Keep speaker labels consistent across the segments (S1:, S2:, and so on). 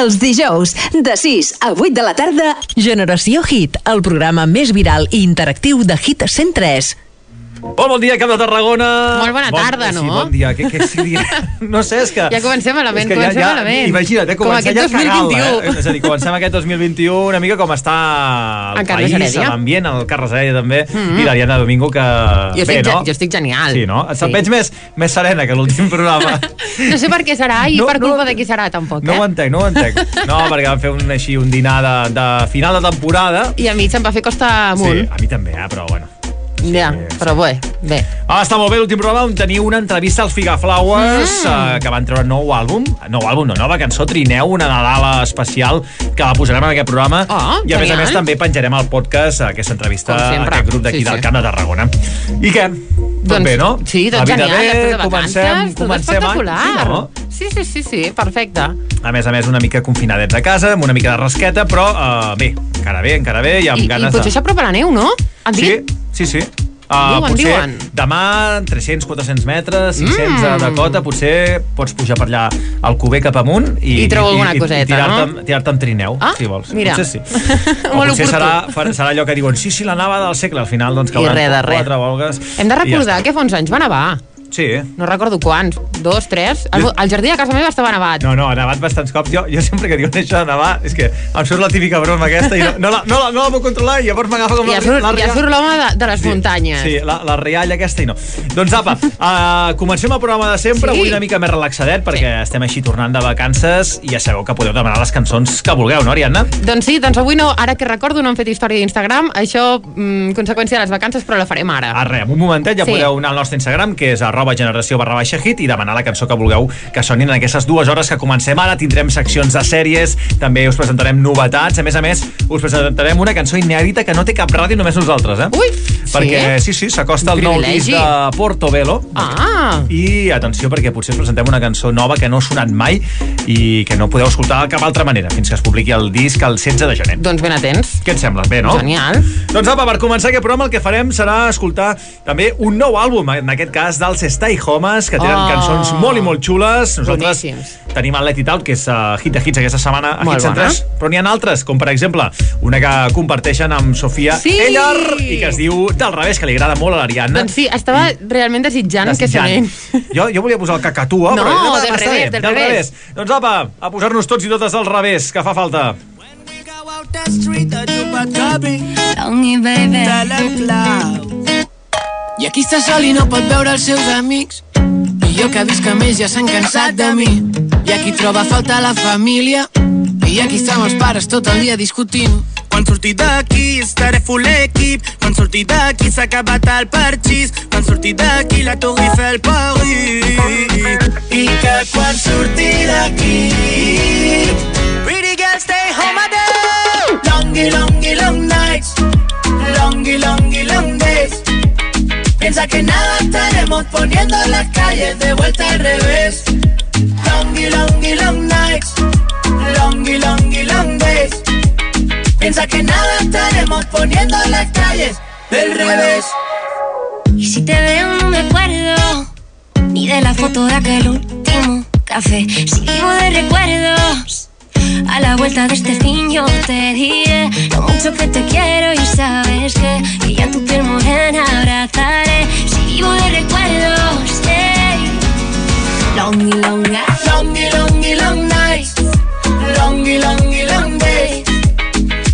S1: Els dijous, de 6 a 8 de la tarda,
S2: Generació Hit, el programa més viral i interactiu de Hit 103.
S3: Bon, bon dia, Camp de Tarragona.
S4: Molt bona
S3: bon,
S4: tarda, no?
S3: Sí, bon dia. Què, què sí, dia? No sé, és que...
S4: Ja comencem malament,
S3: és que
S4: comencem
S3: ja, ja,
S4: malament.
S3: Imagina't, eh,
S4: Com
S3: comencem
S4: aquest
S3: ja cagant
S4: 2021.
S3: eh? És a dir, comencem aquest 2021 una mica com està el
S4: En
S3: país, l'ambient, el Carles Heredia també, i l'Ariadna Domingo, que...
S4: Jo estic,
S3: Bé, no?
S4: ge- jo estic genial.
S3: Sí, no? Et veig més, més serena que l'últim programa.
S4: No sé per què serà i
S3: No,
S4: per
S3: no.
S4: culpa de qui serà, tampoc,
S3: No ho
S4: eh?
S3: entenc, no ho entenc. No, perquè vam fer un, així, un dinar de, de final de temporada.
S4: I a mi se'm va fer costa amunt.
S3: Sí, a mi també, eh, però bueno.
S4: Ja,
S3: sí.
S4: però bé, bé.
S3: Ah, està molt bé l'últim programa on teniu una entrevista als Figaflowers
S4: Mm.
S3: eh, que van treure nou àlbum, nou àlbum, no, nova cançó, Trineu, una Nadala especial que la posarem en aquest programa
S4: Oh,
S3: i a més a
S4: genial.
S3: més també penjarem al podcast aquesta entrevista a aquest grup d'aquí
S4: Sí,
S3: del
S4: sí.
S3: Camp de Tarragona. I què? Tot
S4: Doncs,
S3: bé, no?
S4: Sí,
S3: La vida
S4: genial,
S3: bé,
S4: després de
S3: comencem,
S4: vacances, tot
S3: comencem
S4: espectacular.
S3: Sí, no?
S4: sí, sí, sí, sí, perfecte.
S3: A més a més, una mica confinadets a casa, amb una mica de rasqueta, però eh, bé, encara bé, encara bé, i amb
S4: I, i
S3: ganes
S4: potser
S3: de...
S4: s'apropa la neu, no? Han
S3: Sí? Sí, sí. Uh,
S4: Diuen,
S3: potser
S4: diuen.
S3: demà 300-400 metres, 600
S4: Mm.
S3: de cota, potser pots pujar per allà al cuber cap amunt i,
S4: I trobo alguna coseta,
S3: tirar-te
S4: no?
S3: tirar amb trineu,
S4: Ah,
S3: si vols.
S4: mira.
S3: Potser sí. o potser serà, serà allò que diuen sí, sí, la nava del segle, al final doncs
S4: I
S3: cauran quatre volgues.
S4: Hem de
S3: i ja
S4: recordar
S3: està.
S4: que fa uns anys va nevar.
S3: Sí.
S4: No recordo quants. Dos, tres? El,
S3: Jo-
S4: el jardí de casa meva estava nevat.
S3: No, no, ha nevat bastants cops. Jo, jo sempre que diuen això de nevar, és que em surt la típica broma aquesta i no, no, la, no, la, no la puc controlar i llavors m'agafa com
S4: I ja
S3: la,
S4: surt,
S3: la,
S4: ja surt l'home de, de les muntanyes.
S3: Sí, la, la rialla aquesta i no. Doncs apa, uh, comencem el programa de sempre,
S4: Sí.
S3: avui una mica més relaxadet perquè estem així tornant de vacances i ja sabeu que podeu demanar les cançons que vulgueu, no, Ariadna?
S4: Doncs sí, doncs avui no, ara que recordo no hem fet història d'Instagram, això mm, conseqüència de les vacances, però la farem ara.
S3: Ah, res, en un momentet ja
S4: Sí.
S3: podeu anar al nostre Instagram, que és arroba generació barra baixa hit, i demanar la cançó que vulgueu que sonin en aquestes dues hores que comencem ara. Tindrem seccions de sèries, també us presentarem novetats. A més a més, us presentarem una cançó inèdita que no té cap ràdio, només nosaltres, eh?
S4: Ui,
S3: Perquè, sí, sí, s'acosta el nou disc de Portobello.
S4: Ah,
S3: I atenció, perquè potser us presentem una cançó nova que no ha sonat mai i que no podeu escoltar de cap altra manera fins que es publiqui el disc el 16 de gener.
S4: doncs ben atents.
S3: Què et sembla? Bé, no?
S4: Genial.
S3: Doncs apa, per començar aquest programa el que farem serà escoltar també un nou àlbum, en aquest cas dels Stay Homes, que tenen
S4: Oh.
S3: cançons molt i molt xules. Nosaltres
S4: Boníssims.
S3: tenim el Let It Out, que és uh, hit de hits aquesta setmana a
S4: Molt
S3: Hits
S4: bona.
S3: 3, però n'hi ha altres, com per exemple una que comparteixen amb Sofia
S4: Sí!
S3: Ellar i que es diu Del revés, que li agrada molt a l'Ariadna.
S4: Doncs sí, estava realment desitjant, que
S3: Desitjant.
S4: sonen.
S3: Jo, jo volia posar el cacatua,
S4: No,
S3: però... va,
S4: del revés, del
S3: del
S4: revés.
S3: Doncs apa, a posar-nos tots i totes al revés, que fa falta.
S5: Longy, baby. I aquí està sol i no pot veure els seus amics. I jo que visc amb ells ja s'han cansat de mi. I aquí troba a faltar la família. I aquí estan els pares tot el dia discutint.
S6: Quan surti d'aquí estaré full equip Quan surti d'aquí s'ha acabat el parxís Quan surti d'aquí la Tour Eiffel Paris I que quan surti d'aquí Pretty girls stay home a day Longy, longy, long nights Longy, longy, long days Piensa que nada estaremos poniendo las calles de vuelta al revés Longy, longy, long nights Longy, longy, long days Piensa que nada estaremos poniendo las calles del revés.
S5: Y si te veo no me acuerdo ni de la foto de aquel último café. Si vivo de recuerdos, a la vuelta de este fin yo te diré lo mucho que te quiero y sabes que, que ya tu piel morena abrazaré. Si vivo de recuerdos, hey. Long y long nights.
S6: Longy, longy, long nights. Longy, longy, long days.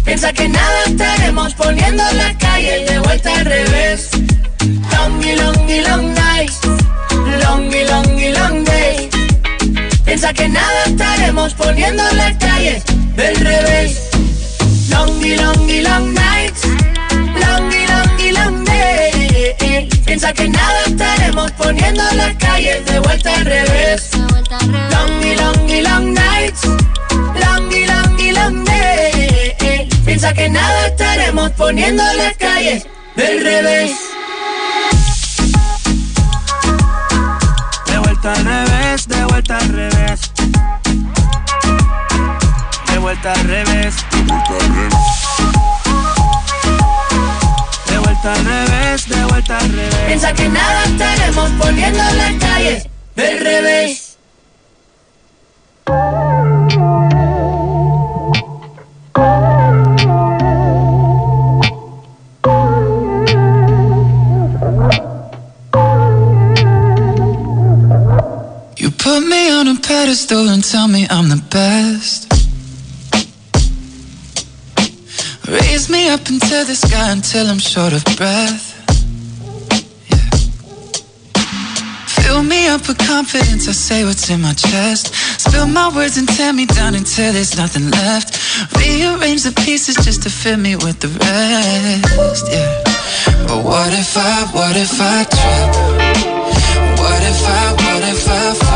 S6: Piensa que nada estaremos poniendo las calles de vuelta al revés. Longy, longy, long nights. Longy, longy, long days. Piensa que nada estaremos poniendo las calles del revés. Longy, longy, long nights. Longy, longy, long days. Piensa que nada estaremos poniendo las calles de vuelta al revés. Longy, longy, long nights. Longy, longy, long days. Piensa que nada estaremos poniendo las calles del revés. De vuelta al revés, de vuelta al revés vuelta al revés. De vuelta al revés. De vuelta al revés, de vuelta al revés. Piensa que nada estaremos poniendo en las calles del revés.
S7: You put me on a pedestal and tell me I'm the best. Raise me up into the sky until I'm short of breath. Yeah. Fill me up with confidence, I say what's in my chest. Spill my words and tear me down until there's nothing left. Rearrange the pieces just to fill me with the rest. Yeah. But what if I, what if I trip? What if I, what if I fall?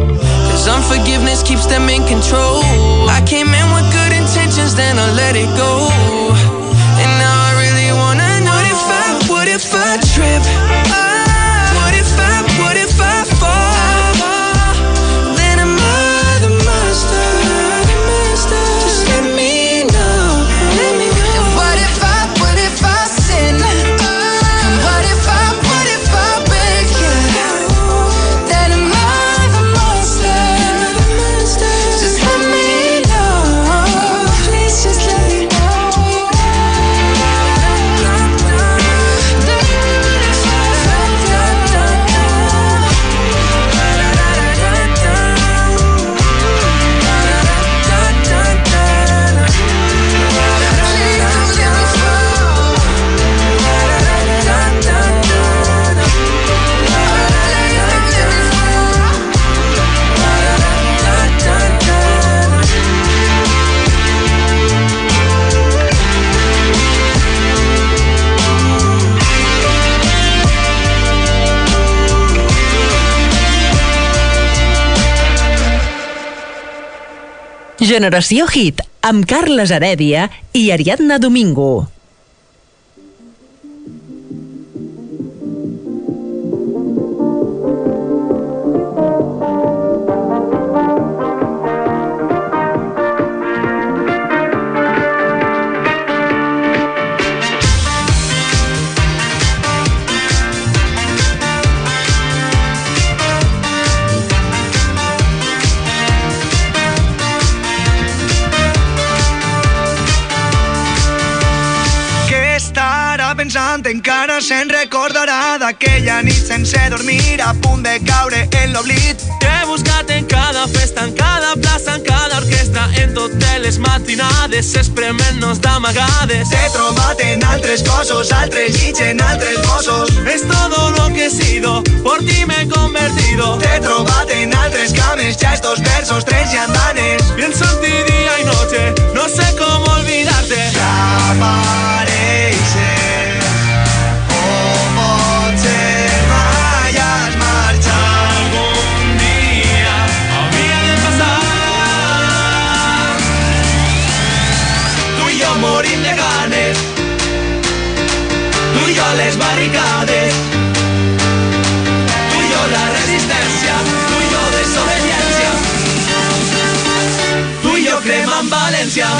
S8: Cause unforgiveness keeps them in control. I came in with good intentions, then I let it go. And now I really wanna know what if I, what if I trip?
S9: Generació Hit, amb Carles Heredia i Ariadna Domingo.
S10: D'aquella nit sense dormir, a punt de caure en l'oblit.
S11: T'he buscat en cada festa, en cada plaça, en cada orquestra, en totes les matinades, esprement-nos d'amagades.
S10: T'he trobat en altres cossos, altres llits en altres bossos.
S11: Es todo lo que he sido, por ti me he convertido.
S10: T'he trobat en altres cames, ja estos versos, tres llandanes.
S11: Pienso en ti día y noche, no sé cómo olvidarte.
S10: Desapareixer, Morim de ganes, tu i jo les barricades, tu i jo la resistència, tu i jo desobediència. Tu i jo cremant València,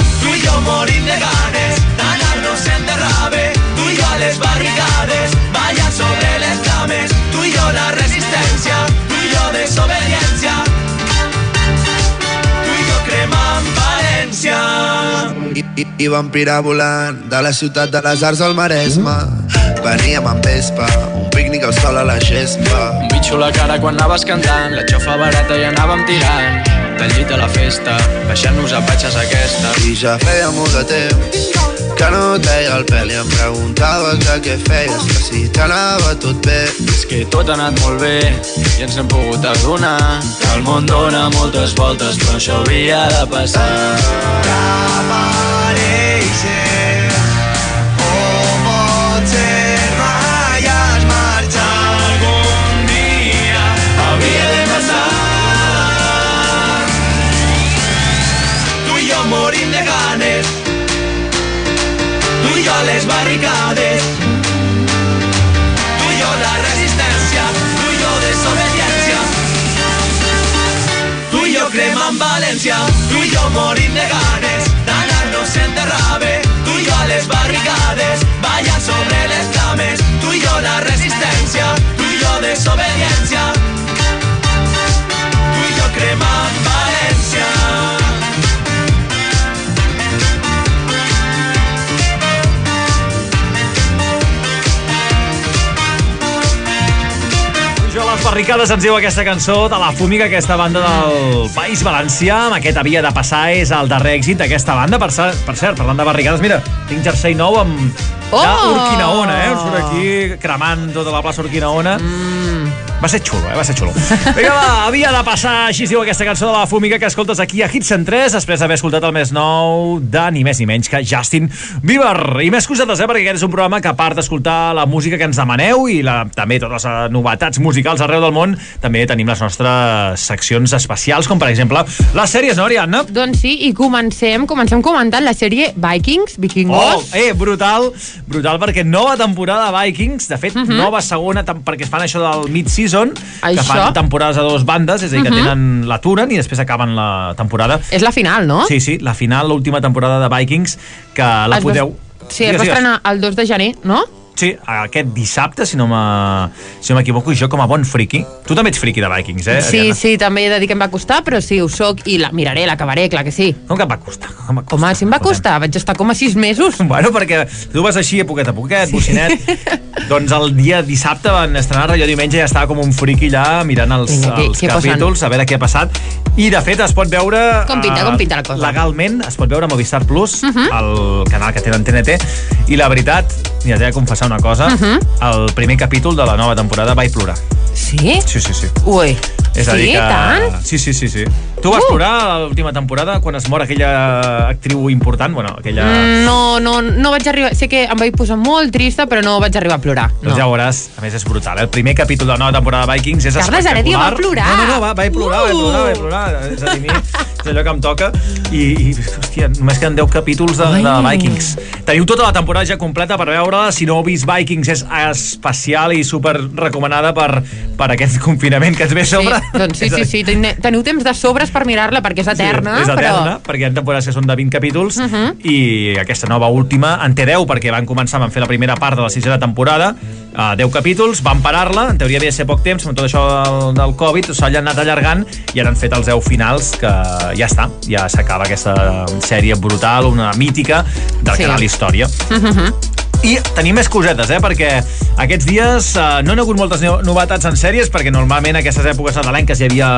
S10: I, i, i
S12: vampira volant de la ciutat de les arts al Maresme. Veníem amb vespa, un pícnic al sol a la gespa.
S13: Un bitxo la cara quan anaves cantant, la xofa barata i anàvem tirant. Del llit a la festa, baixant-nos a patxes aquesta.
S12: I ja feia molt de temps que no et veia el pèl i em preguntaves de què feies, que si t'anava tot bé.
S13: És que tot ha anat molt bé i ens hem pogut adonar que el món dona moltes voltes, però això havia de passar.
S10: Desapareixer,
S11: Tú y yo morir barricades
S3: ens diu aquesta cançó de la Fúmiga, aquesta banda del País Valencià. Amb aquest havia de passar és el darrer èxit d'aquesta banda. Per, cert- per cert, parlant de barricades, mira, tinc jersei nou amb
S4: Oh!
S3: ja Urquinaona, eh? Surt aquí cremant tota la plaça Urquinaona. Mm. Va ser xulo, eh? Va ser xulo. Vinga, va, havia de passar, així es diu aquesta cançó de la Fúmiga que escoltes aquí a Hits en 3, després d'haver escoltat el més nou de ni més ni menys que Justin Bieber. I més cosetes, eh? Perquè aquest és un programa que a part d'escoltar la música que ens demaneu i la, també totes les eh, novetats musicals arreu del món, també tenim les nostres seccions especials, com per exemple les sèries, no, Ariadna?
S4: Doncs sí, i comencem, comencem comentant la sèrie Vikings,
S3: Oh,
S4: Vikingos.
S3: eh, brutal, brutal, perquè nova temporada de Vikings, de fet,
S4: Mhm.
S3: nova segona, perquè es fan això del mid-season, que
S4: Això.
S3: fan temporades a dos bandes, és a dir, que
S4: Mhm.
S3: tenen l'aturen i després acaben la temporada.
S4: És la final, no?
S3: Sí, sí, la final, l'última temporada de Vikings, que la
S4: Es
S3: podeu...
S4: Sí, es va estrenar el 2 de gener, no?
S3: Sí, aquest dissabte, si no me- si no m'equivoco, i jo com a bon friki. Tu també ets friki de Vikings, eh?
S4: Sí,
S3: Ariadna?
S4: sí, també he de dir que em va costar, però sí, ho soc i la miraré, l'acabaré, clar que sí.
S3: Com que et va costar? Com va
S4: Home, sí em va costar, vaig estar com a sis mesos.
S3: Bueno, perquè tu vas així a poquet a poquet, sí. bocinet. doncs el dia dissabte van estrenar, jo diumenge ja estava com un friqui allà mirant els,
S4: Vinga, què-
S3: els
S4: què
S3: capítols, a veure què ha passat. I de fet es pot veure...
S4: Com pinta,
S3: eh,
S4: com pinta la cosa?
S3: Legalment es pot veure a Movistar Plus,
S4: Uh -huh.
S3: el canal que tenen TNT, i la veritat, ja t'he de confessar una cosa,
S4: Uh -huh.
S3: el primer capítol de la nova temporada vaig plorar.
S4: Sí?
S3: Sí, sí, sí.
S4: Ui.
S3: És a
S4: sí,
S3: dir que...
S4: tant?
S3: Sí, sí, sí, sí. Tu vas
S4: Uh!
S3: plorar l'última temporada quan es mor aquella actriu important? Bueno, aquella...
S4: Mm, No, no, no vaig arribar... Sé que em vaig posar molt trista, però no vaig arribar a plorar.
S3: Doncs ja ho veuràs, a més és brutal. eh? El primer capítol de la nova temporada de Vikings és
S4: Carles
S3: espectacular.
S4: Heredia va plorar.
S3: No, no, no, va, vaig plorar, vaig
S4: Uh!
S3: plorar, vaig plorar. És a dir, mi, és allò que em toca. I, i hòstia, només queden 10 capítols de, de
S4: Ai.
S3: Vikings. Teniu tota la temporada ja completa per veure Si no heu vist Vikings és especial i super recomanada per, per aquest confinament que ens ve a
S4: Sí,
S3: sobre.
S4: doncs sí,
S3: a
S4: sí, sí. Tene- Teniu temps de sobres per mirar-la, perquè és eterna,
S3: Sí, és eterna,
S4: però...
S3: perquè hi ha temporades que són de 20 capítols
S4: Uh -huh.
S3: i aquesta nova última en té 10 perquè van començar, van fer la primera part de la sisena temporada, uh, 10 capítols, van parar-la, en teoria havia de ser poc temps, amb tot això del, del Covid, s'ha anat allargant i ara han fet els 10 finals que ja està, ja s'acaba aquesta sèrie brutal, una mítica del
S4: Sí.
S3: canal Història. I tenim més cosetes, eh? perquè aquests dies eh, no hi ha hagut moltes no- novetats en sèries, perquè normalment a aquestes èpoques nadalenques hi havia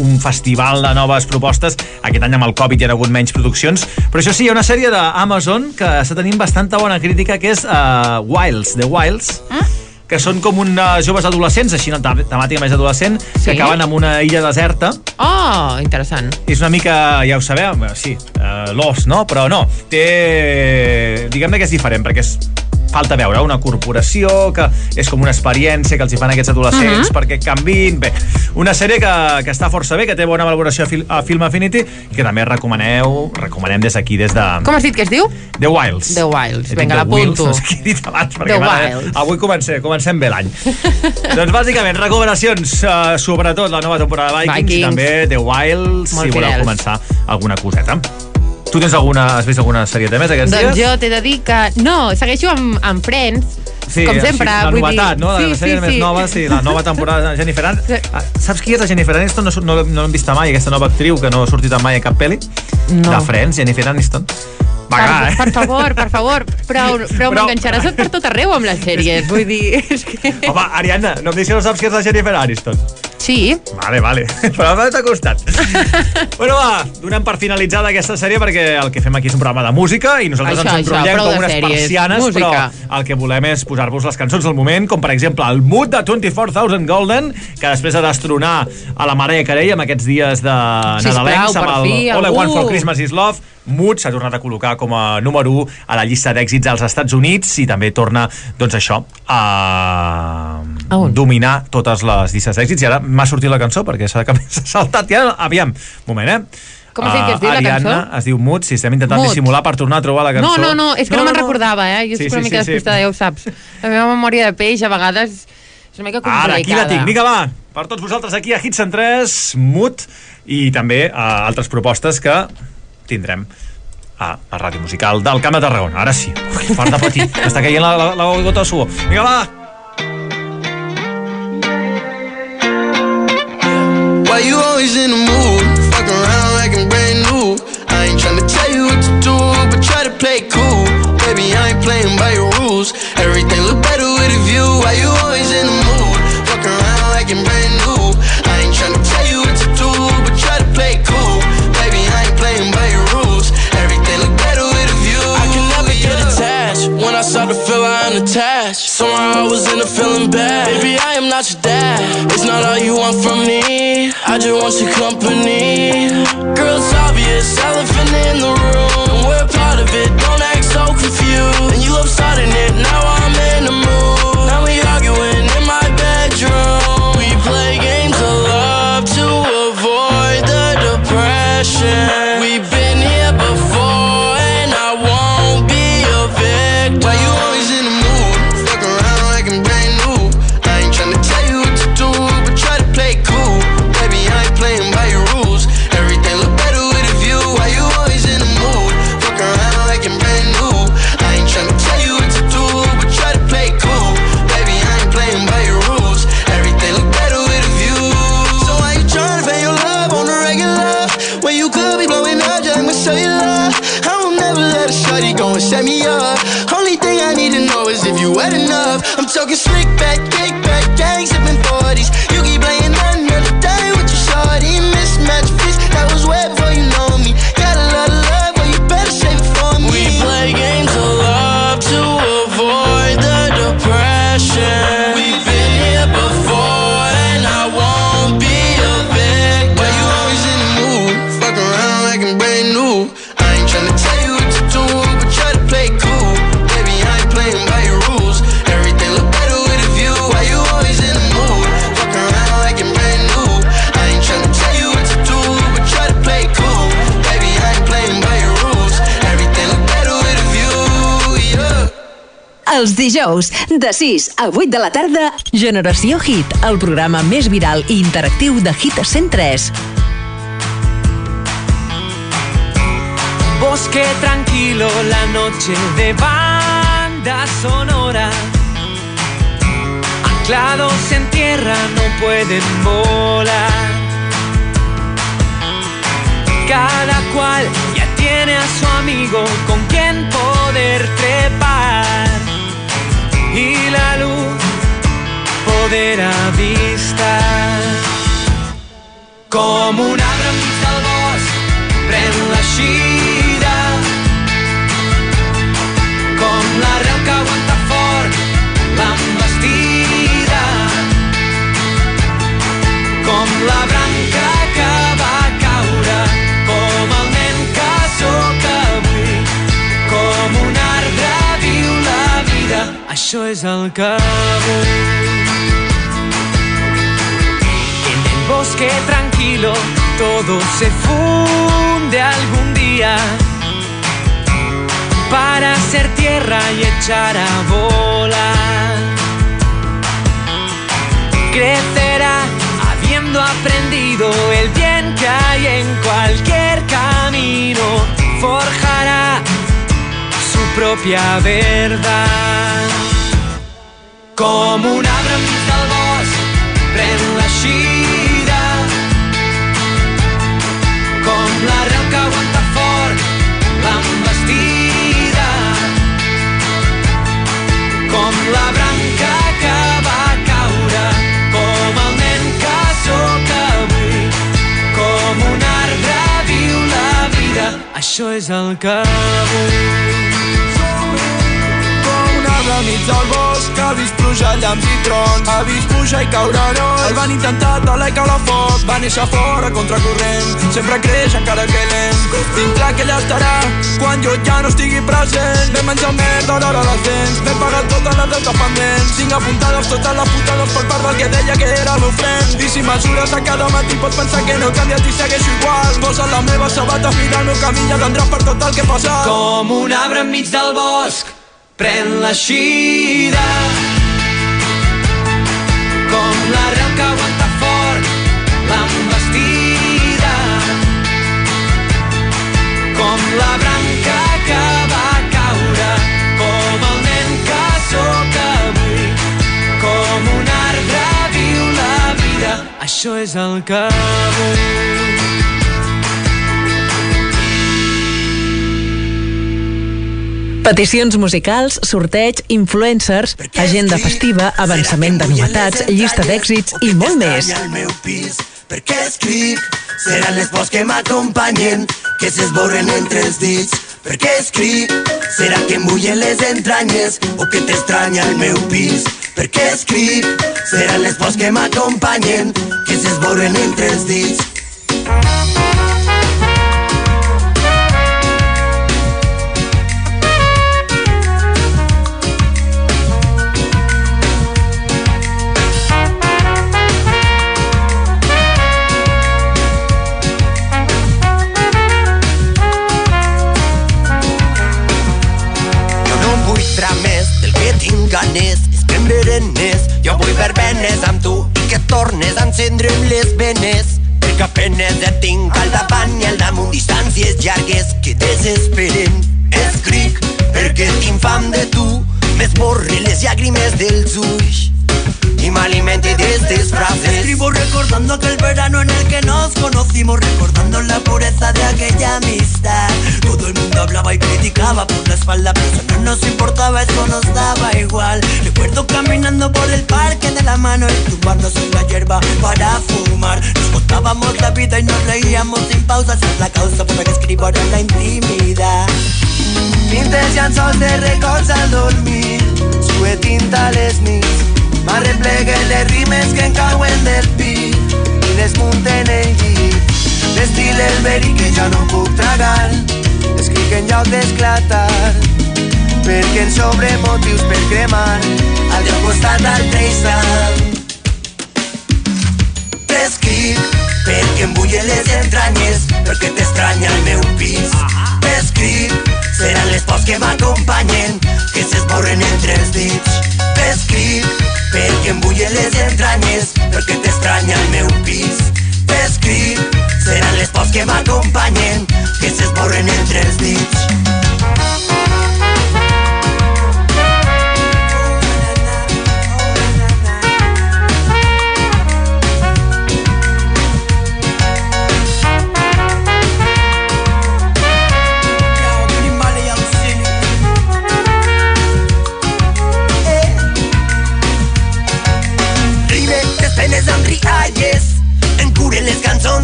S3: un festival de noves propostes. Aquest any amb el Covid hi ha hagut menys produccions. Però això sí, hi ha una sèrie d'Amazon que està tenint bastanta bona crítica, que és uh, Wilds, The Wilds, que són com uns joves adolescents, així una tem- temàtica més adolescent,
S4: Sí.
S3: que acaben en una illa deserta
S4: Oh, interessant.
S3: és una mica, ja ho sabeu, bé, sí, uh, l'os, no? Però no, té... Diguem-ne que és diferent, perquè és falta veure una corporació que és com una experiència que els hi fan aquests adolescents
S4: Mhm.
S3: perquè canvin bé, una sèrie que, que està força bé, que té bona valoració a, Fil a Film Affinity que també recomaneu recomanem des d'aquí, des de
S4: Com has dit que es diu?
S3: The Wilds
S4: The Wilds. Vinga, l'apunto.
S3: no sé què he dit abans perquè
S4: The Wilds.
S3: avui comencem, comencem bé l'any doncs bàsicament recomanacions uh, sobretot la nova temporada de Vikings,
S4: Vikings.
S3: també The Wilds
S4: Molt
S3: si voleu
S4: fidels.
S3: començar alguna coseta Tu tens alguna, has vist alguna sèrie de més aquests
S4: Doncs
S3: dies?
S4: jo t'he de dir que... No, segueixo amb, amb Friends,
S3: Sí,
S4: com
S3: així,
S4: sempre.
S3: la
S4: vull
S3: novetat,
S4: dir...
S3: no? La
S4: sí,
S3: sèrie
S4: sí,
S3: més
S4: sí.
S3: nova, sí, la nova temporada de Jennifer Aniston. Ah, Saps qui és la Jennifer Aniston? No, no, no l'hem vista mai, aquesta nova actriu que no ha sortit mai a cap pel·li.
S4: No.
S3: De Friends, Jennifer Aniston. Va,
S4: Per,
S3: eh?
S4: per favor, per favor, però, però,
S3: Però-
S4: m'enganxaràs per tot arreu amb les sèries, vull dir... És que...
S3: Home, Ariadna, no em dius que no saps qui és la Jennifer Aniston.
S4: Sí,
S3: Vale, vale. Però m'ha costat. bueno, va, donem per finalitzada aquesta sèrie perquè el que fem aquí és un programa de música i nosaltres
S4: Això,
S3: ens enrotllem com unes
S4: sèries.
S3: persianes,
S4: Música.
S3: però el que volem és posar-vos les cançons del moment, com per exemple el Mood de 24,000 Golden, que després de destronar a la Mariah Carey amb aquests dies de nadalencs, amb el
S4: fi,
S3: All I. Want for Christmas is Love, Mood s'ha tornat a col·locar com a número 1 a la llista d'èxits als Estats Units i també torna, doncs això, a
S4: A on?
S3: dominar totes les llistes d'èxits i ara m'ha sortit la cançó perquè s'ha saltat ja, aviam, moment, eh?
S4: Com has dit que es diu la
S3: Ariadna,
S4: cançó?
S3: es diu Mood, si estem intentant
S4: Mood.
S3: dissimular per tornar a trobar la cançó.
S4: No, no, no, és que no, me'n recordava, eh? Jo
S3: Sí,
S4: soc una
S3: sí,
S4: mica
S3: sí, sí.
S4: despistada, ja ho saps. La meva memòria de peix a vegades és una mica complicada.
S3: Ara, aquí la tinc, vinga, va, per tots vosaltres aquí a Hits en 3, Mut, i també a altres propostes que tindrem a la ràdio musical del Camp de Tarragona. Ara sí, Ui, fort de patir, està caient la, la, la gota de suor. Vinga, va!
S14: Why you always in the mood? Fuck around like I'm brand new. I ain't tryna tell you what to do, but try to play cool. Baby, I ain't playing by your rules. Everything look better with a view. Why you always in the mood? Fuck around like I'm brand new. I ain't tryna tell you what to do, but try to play cool. Baby, I ain't playing by your rules. Everything look better with a view.
S15: I can never get attached. When I start to feel I am attached. Somehow I was in a feeling bad. Baby, I am not your dad. It's not all you want from me. I just want your company. Girl, it's obvious, elephant in the room. We're part of it, don't act so confused.
S16: Els dijous, de 6 a 8 de la tarda,
S2: Generació Hit, el programa més viral i interactiu de Hit 103.
S17: Bosque tranquilo, la noche de banda sonora. Anclados en tierra no pueden volar. Cada cual ya tiene a su amigo con quien poder trepar. Y la luz poder avistar. Com un arbre enmig del bosc, pren l'eixida. Com l'arrel que aguanta el que vull. En el bosque tranquilo todo se funde algún día para ser tierra y echar a volar. Crecerá habiendo aprendido el bien que hay en cualquier camino. Forjará su propia verdad. Com un arbre enmig del bosc, pren l'eixida. Com l'arrel que aguanta fort l'embestida. Com la branca que va caure, com el nen que sóc avui. Com un arbre viu la vida, això és el que vull.
S18: Enmig del bosc ha vist pluja, llamps i trons ha vist pujar i caure nois el van intentar talar i caure foc va néixer fora contracorrent sempre creix encara que lent. Dintre que ella estarà quan jo ja no estigui present. Vam menjar merda d'hora les dents vam pagar totes les deutes pendents cinc apuntades totes les putades per part del que deia que era el meu friend i si mesures a cada matí pots pensar que no he canviat i segueixo igual. Posa la meva sabata mira el meu camí i atendràs per tot el que he passat.
S17: Com un arbre enmig del bosc, pren l'eixida com la real que aguanta fort l'embestida com la branca que va caure com el nen que sóc avui. Com un arbre viu la vida.
S10: Això és el que vull.
S9: Peticions musicals, sorteig, influencers, agenda festiva, avançament de novetats, llista d'èxits i molt més.
S19: perquè escric seran les pors que m'acompanyen que s'esborren entre els dits perquè escric serà que em bullen les entranyes o que t'estranya el meu pis perquè escric seran les pors que m'acompanyen que s'esborren entre els dits ganes és em berenes Jo vull verbenes amb tu i que tornes a encendre'm les venes. Perquè apenes et tinc al davant i al damunt distàncies llargues que desesperen Escric perquè tinc fam de tu. M'esborre les llàgrimes dels ulls y me alimente de estas frases. Escribo recordando aquel verano en el que nos conocimos, recordando la pureza de aquella amistad. Todo el mundo hablaba y criticaba por la espalda, pero eso no nos importaba, eso nos daba igual. Recuerdo caminando por el parque de la mano, tumbarnos en la hierba para fumar. Nos contábamos la vida y nos reíamos sin pausa, es la causa por la que escribo en la intimidad. Pintes llançols de records al dormir, sue tinta a m'arrepleguen les rimes que em cauen del pit i les el llit. L'estil el verí que ja no puc tragar, escric en lloc d'esclatar, perquè en sobre motius per cremar, al teu costat al treixant. T'escric perquè em bullen les entranyes, perquè t'estranya el meu pis. T'escric, seran les pors que m'acompanyen, que s'esborren entre els dits. T'escric perquè em bullen les entranyes, perquè t'estranya el meu pis. T'escric, seran les pors que m'acompanyen, que s'esborren entre els dits.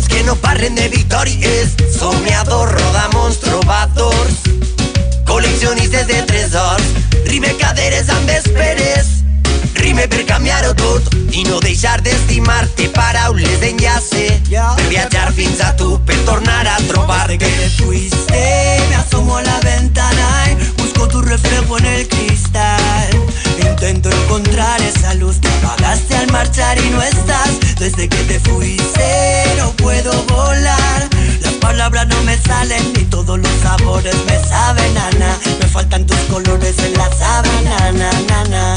S19: Que no parlen de victòries Somiadors, rodamons, trobadors Col·leccionistes de tresors Rime caderes amb esperes Rime per canviar-ho tot i no deixar d'estimar-te. Paraules d'enllace per viatjar fins a tu, per tornar a trobar-te. Que te fuiste me asomo a la ventana y busco tu reflejo en el cristal intento encontrar esa luz. Que apagaste al marchar y no estás. Desde que te fuiste no puedo volar. Las palabras no me salen ni todos los sabores me saben Ana me faltan tus colores en la sábana na, na, na.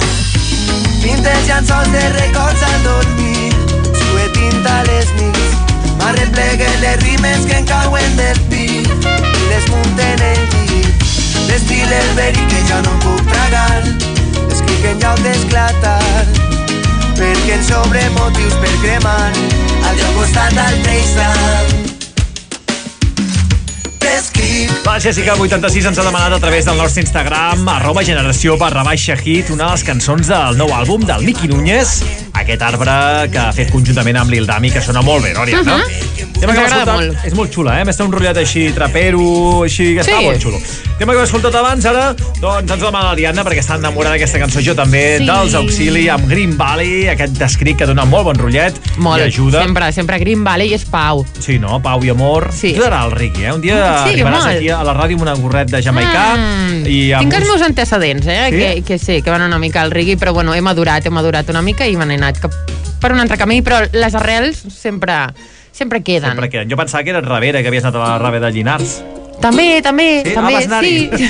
S19: Llançols de records dormir. Sue tinta a les nits M'arrepleguen les rimes que em cauen del pit I les munten el llit L'estil el que ja no puc tragar Escric en lloc d'esclatar Perquè en sobre motius per cremar Al teu costat al T'escric
S3: La Jessica 86 ens ha demanat a través del nostre Instagram arroba generació barra baixa hit una de les cançons del nou àlbum del Miqui Núñez aquest arbre que ha fet conjuntament amb Lil Dami que sona molt bé, Nòria, no?
S4: Mhm.
S3: Tema que escoltat-
S4: molt.
S3: És molt xula, eh? Més té un rotllet així trapero, així que està
S4: Sí.
S3: molt xulo. Tema que hem escoltat abans, ara, doncs ens demana l'Ariadna perquè està enamorada d'aquesta cançó, jo també,
S4: Sí.
S3: dels Auxili, amb Green Valley, aquest descrit que dona molt bon rotllet
S4: Molt,
S3: i ajuda.
S4: sempre, sempre Green Valley és pau.
S3: Sí, no? Pau i amor.
S4: Sí.
S3: Ajudarà el Riqui, eh? Un dia
S4: Sí,
S3: arribaràs. Aquí a la ràdio amb una gorret de jamaicà
S4: Mm,
S3: i amb
S4: Tinc els meus antecedents, eh?
S3: Sí?
S4: Que, que sí, que van una mica al rigui, però bueno, he madurat, he madurat una mica i me n'he anat cap per un altre camí, però les arrels sempre, sempre queden.
S3: Sempre queden. Jo pensava que eres Ravera, que havies anat a la Rave de Llinars.
S4: També, també,
S3: Sí? Ah,
S4: també,
S3: anar-hi?
S4: sí.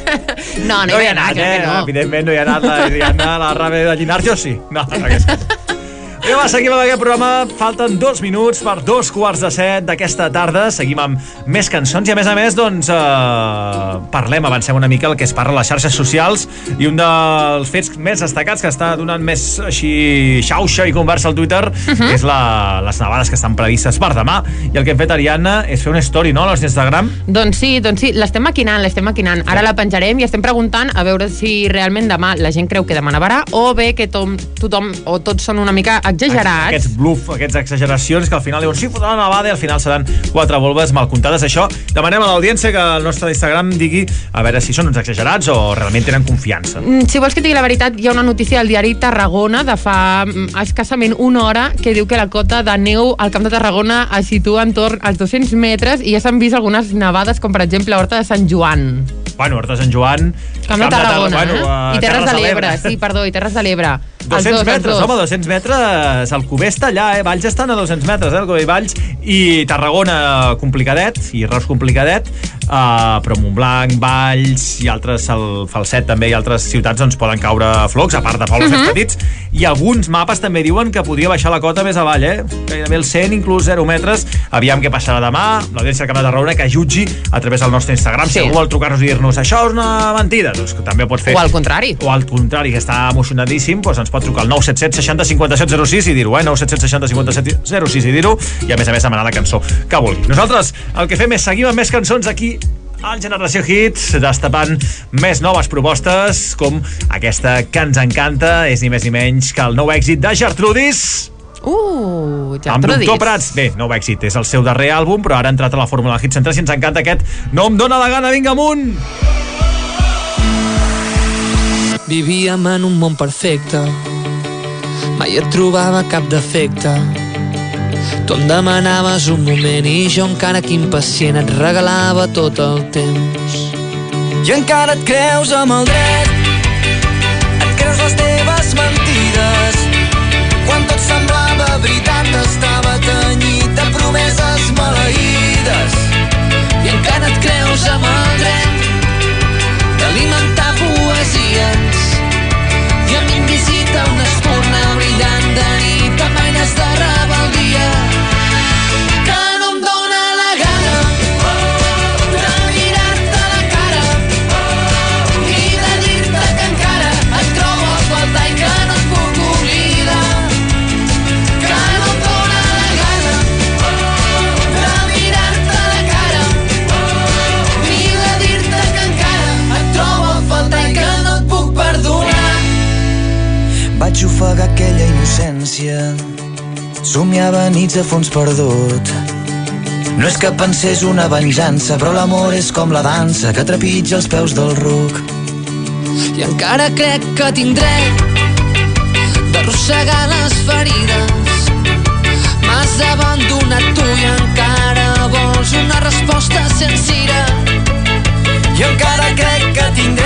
S4: no, no, hi vaig anar,
S3: eh?
S4: crec que no.
S3: Evidentment no hi ha anat la Ariadna a la Rave de Llinars, jo sí. No, no, que Anem va, seguim amb aquest programa. Falten dos minuts per dos quarts de set d'aquesta tarda. Seguim amb més cançons i, a més a més, doncs, eh, parlem, avancem una mica el que es parla a les xarxes socials i un dels fets més destacats que està donant més així xauxa i conversa al Twitter uh -huh. és la, les nevades que estan previstes per demà. I el que hem fet, Ariadna, és fer una story, no?, a l'Instagram.
S4: Doncs sí, doncs sí, l'estem maquinant, l'estem maquinant. Ara la penjarem i estem preguntant a veure si realment demà la gent creu que demà nevarà o bé que tom, tothom o tots són una mica exagerats.
S3: Aquests bluff, aquestes exageracions que al final diuen sí, fotrà una nevada i al final seran quatre volves mal comptades. Això demanem a l'audiència que al nostre Instagram digui a veure si són uns exagerats o realment tenen confiança.
S4: Mm, Si vols que digui la veritat, hi ha una notícia al diari Tarragona de fa mm, escassament una hora que diu que la cota de neu al Camp de Tarragona es situa entorn als 200 metres i ja s'han vist algunes nevades, com per exemple a Horta de Sant Joan.
S3: Bueno, Horta de Sant Joan...
S4: Camp de Tarragona,
S3: bueno,
S4: eh?
S3: a
S4: I Terres de l'Ebre, sí, perdó, i Terres de l'Ebre. Els
S3: 200
S4: dos, els
S3: metres, home, 200 metres, el Cuber està allà, eh? Valls estan a 200 metres, eh? El Cuber i Valls, i Tarragona complicadet, i Reus complicadet, uh, però Montblanc, Valls i altres, el Falset també, i altres ciutats doncs poden caure flocs, a part de pobles
S4: Mhm.
S3: més petits, i alguns mapes també diuen que podria baixar la cota més avall, eh? Gairebé el 100, inclús 0 metres. Aviam què passarà demà. L'audiència del Camp de Tarragona que jutgi a través del nostre Instagram.
S4: Sí.
S3: Si algú vol trucar-nos i dir-nos això és una mentida, doncs que també ho pot fer.
S4: O al contrari.
S3: O al contrari, que està emocionadíssim, doncs ens pot trucar al 977 60 57 06 i dir-ho, eh? 977 60 57 06 i dir-ho, i a més a més demanar la cançó que vulgui. Nosaltres el que fem és seguim amb més cançons aquí al Generació Hits, destapant més noves propostes, com aquesta que ens encanta, és ni més ni menys que el nou èxit de Gertrudis,
S4: Uh, ja
S3: amb Doctor. Prats. Bé, nou èxit, és el seu darrer àlbum, però ara ha entrat a la Fórmula Hits 103 i ens encanta aquest No em dóna la gana, vinga amunt!
S6: Vivíem en un món perfecte. Mai et trobava cap defecte. Tu em demanaves un moment i jo encara que impacient et regalava tot el temps.
S19: I encara et creus amb el dret. Et creus les teves mentides. Quan tot semblava veritat Estava tenyit de promeses maleïdes.
S6: I encara et creus amb el dret d'alimentar
S19: Vaig ofegar aquella innocència Somiava nits a fons perdut No és que pensés una venjança Però l'amor és com la dansa Que trepitja els peus del ruc
S6: I encara crec que tinc dret d'arrossegar les ferides. M'has abandonat tu i encara vols una resposta sincera.
S19: I encara crec que tinc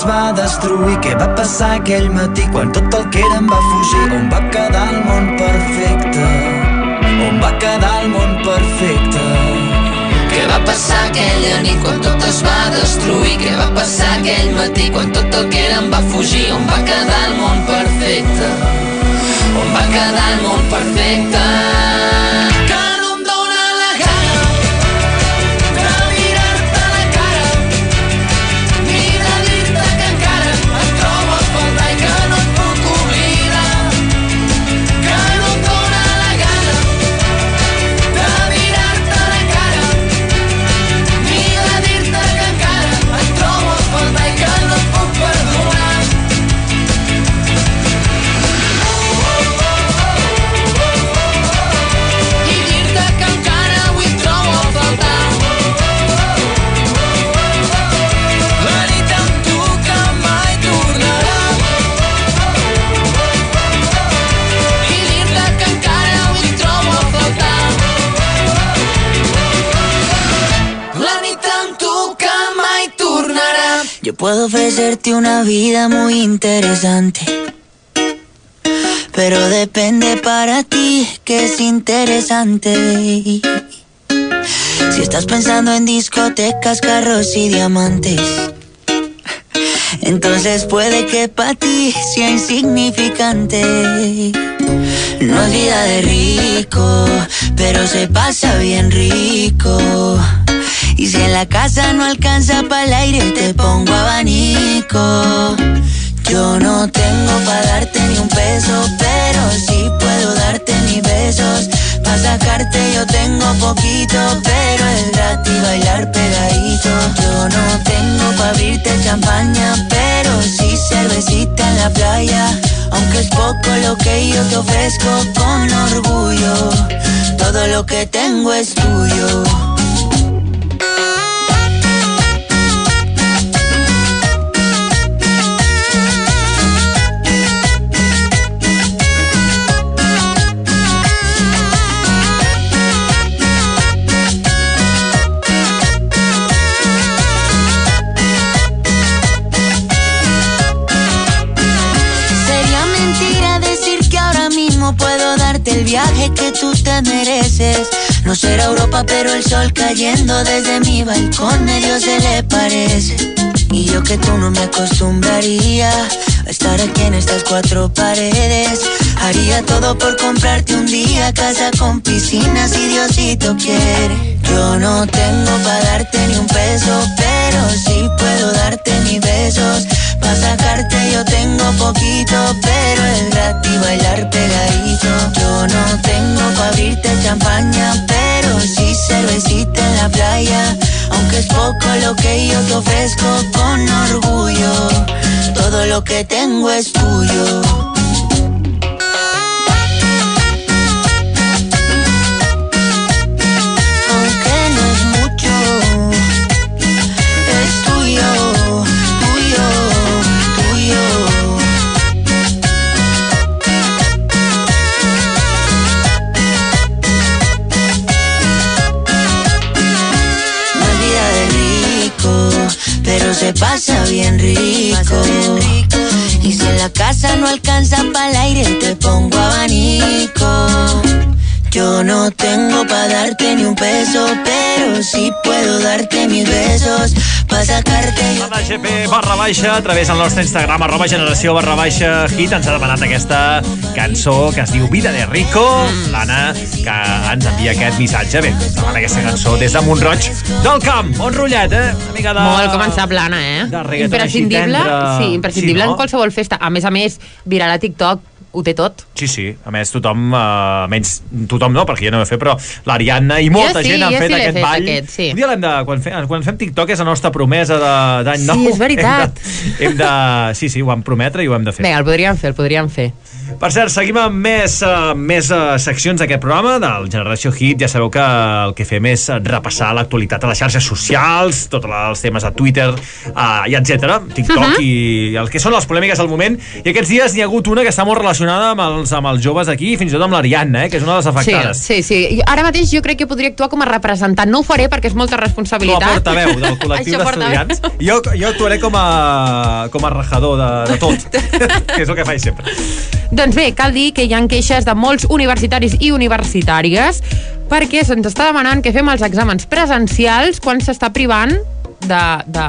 S19: es va destruir? Què va passar aquell matí quan tot el que érem va fugir? On va quedar el món perfecte? On va quedar el món perfecte?
S6: Què va passar aquella nit quan tot es va destruir? Què va passar aquell matí quan tot el que érem va fugir? On va quedar el món perfecte? On va quedar el món perfecte?
S20: Puedo ofrecerte una vida muy interesante. Pero depende para ti que es interesante. Si estás pensando en discotecas, carros y diamantes, entonces puede que para ti sea insignificante. No es vida de rico, pero se pasa bien rico. Y si en la casa no alcanza para el aire, te pongo abanico. Yo no tengo para darte ni un peso, pero sí puedo darte mis besos. Para sacarte yo tengo poquito, pero es gratis bailar pegadito. Yo no tengo para abrirte champaña, pero sí cervecita en la playa. Aunque es poco lo que yo te ofrezco con orgullo, todo lo que tengo es tuyo. El viaje que tú te mereces. No será Europa, pero el sol cayendo desde mi balcón medio se le parece. Y yo que tú no me acostumbraría a estar aquí en estas cuatro paredes. Haría todo por comprarte un día casa con piscina si Diosito quiere. Yo no tengo para darte ni un peso, pero sí puedo darte mis besos. Para sacarte yo tengo poquito, pero es gratis bailar pegadito. Yo no tengo para abrirte champaña, pero sí cervecita en la playa. Aunque es poco lo que yo te ofrezco con orgullo, todo lo que tengo es tuyo. Pasa bien rico. Y si la casa no alcanza para el aire, te pongo abanico. Yo no tengo para darte ni un peso, pero sí puedo darte mis besos. Pa' sacarte yo
S3: La GP barra baixa a través del nostre Instagram arroba generació barra baixa hit ens ha demanat aquesta cançó que es diu Vida de Rico l'Anna que ens envia aquest missatge bé, ens demana aquesta cançó des de Montroig del Camp, on rotllet eh? una mica de...
S4: Molt començable, Anna, eh?
S3: de reggaeton
S4: imprescindible,
S3: així tendre.
S4: sí, imprescindible
S3: Sí, no?
S4: en qualsevol festa. A més a més, viral a TikTok, ho té tot.
S3: Sí, sí, a més tothom, uh, menys tothom no, perquè jo no ho he fet, però l'Ariadna i molta
S4: Jo sí,
S3: gent han
S4: jo
S3: fet
S4: sí
S3: aquest
S4: fet,
S3: ball.
S4: aquest, sí.
S3: Un dia l'hem de, quan, fem, quan fem TikTok és la nostra promesa d'any
S4: Sí,
S3: nou.
S4: és veritat.
S3: Hem de, hem de, sí, sí, ho vam prometre i ho hem de fer.
S4: Vinga, el podríem fer, el podríem fer.
S3: Per cert, seguim amb més, uh, més uh, seccions d'aquest programa del Generació Hit. Ja sabeu que el que fem és repassar l'actualitat a les xarxes socials, tots els temes a Twitter uh, i etc. TikTok uh
S4: Mhm.
S3: -huh. i el que són les polèmiques del moment. I aquests dies n'hi ha hagut una que està molt relacionada amb els, amb els joves aquí, fins i tot amb l'Ariadna, eh, que és una de les afectades.
S4: Sí, sí, sí. Ara mateix jo crec que podria actuar com a representant. No ho faré perquè és molta
S3: Com a
S4: responsabilitat.
S3: portaveu del col·lectiu d'estudiants. Jo, jo actuaré com a, com a rajador de, de tot, que és el que faig sempre.
S4: Doncs bé, cal dir que hi ha queixes de molts universitaris i universitàries perquè se'ns està demanant que fem els exàmens presencials quan s'està privant de, de,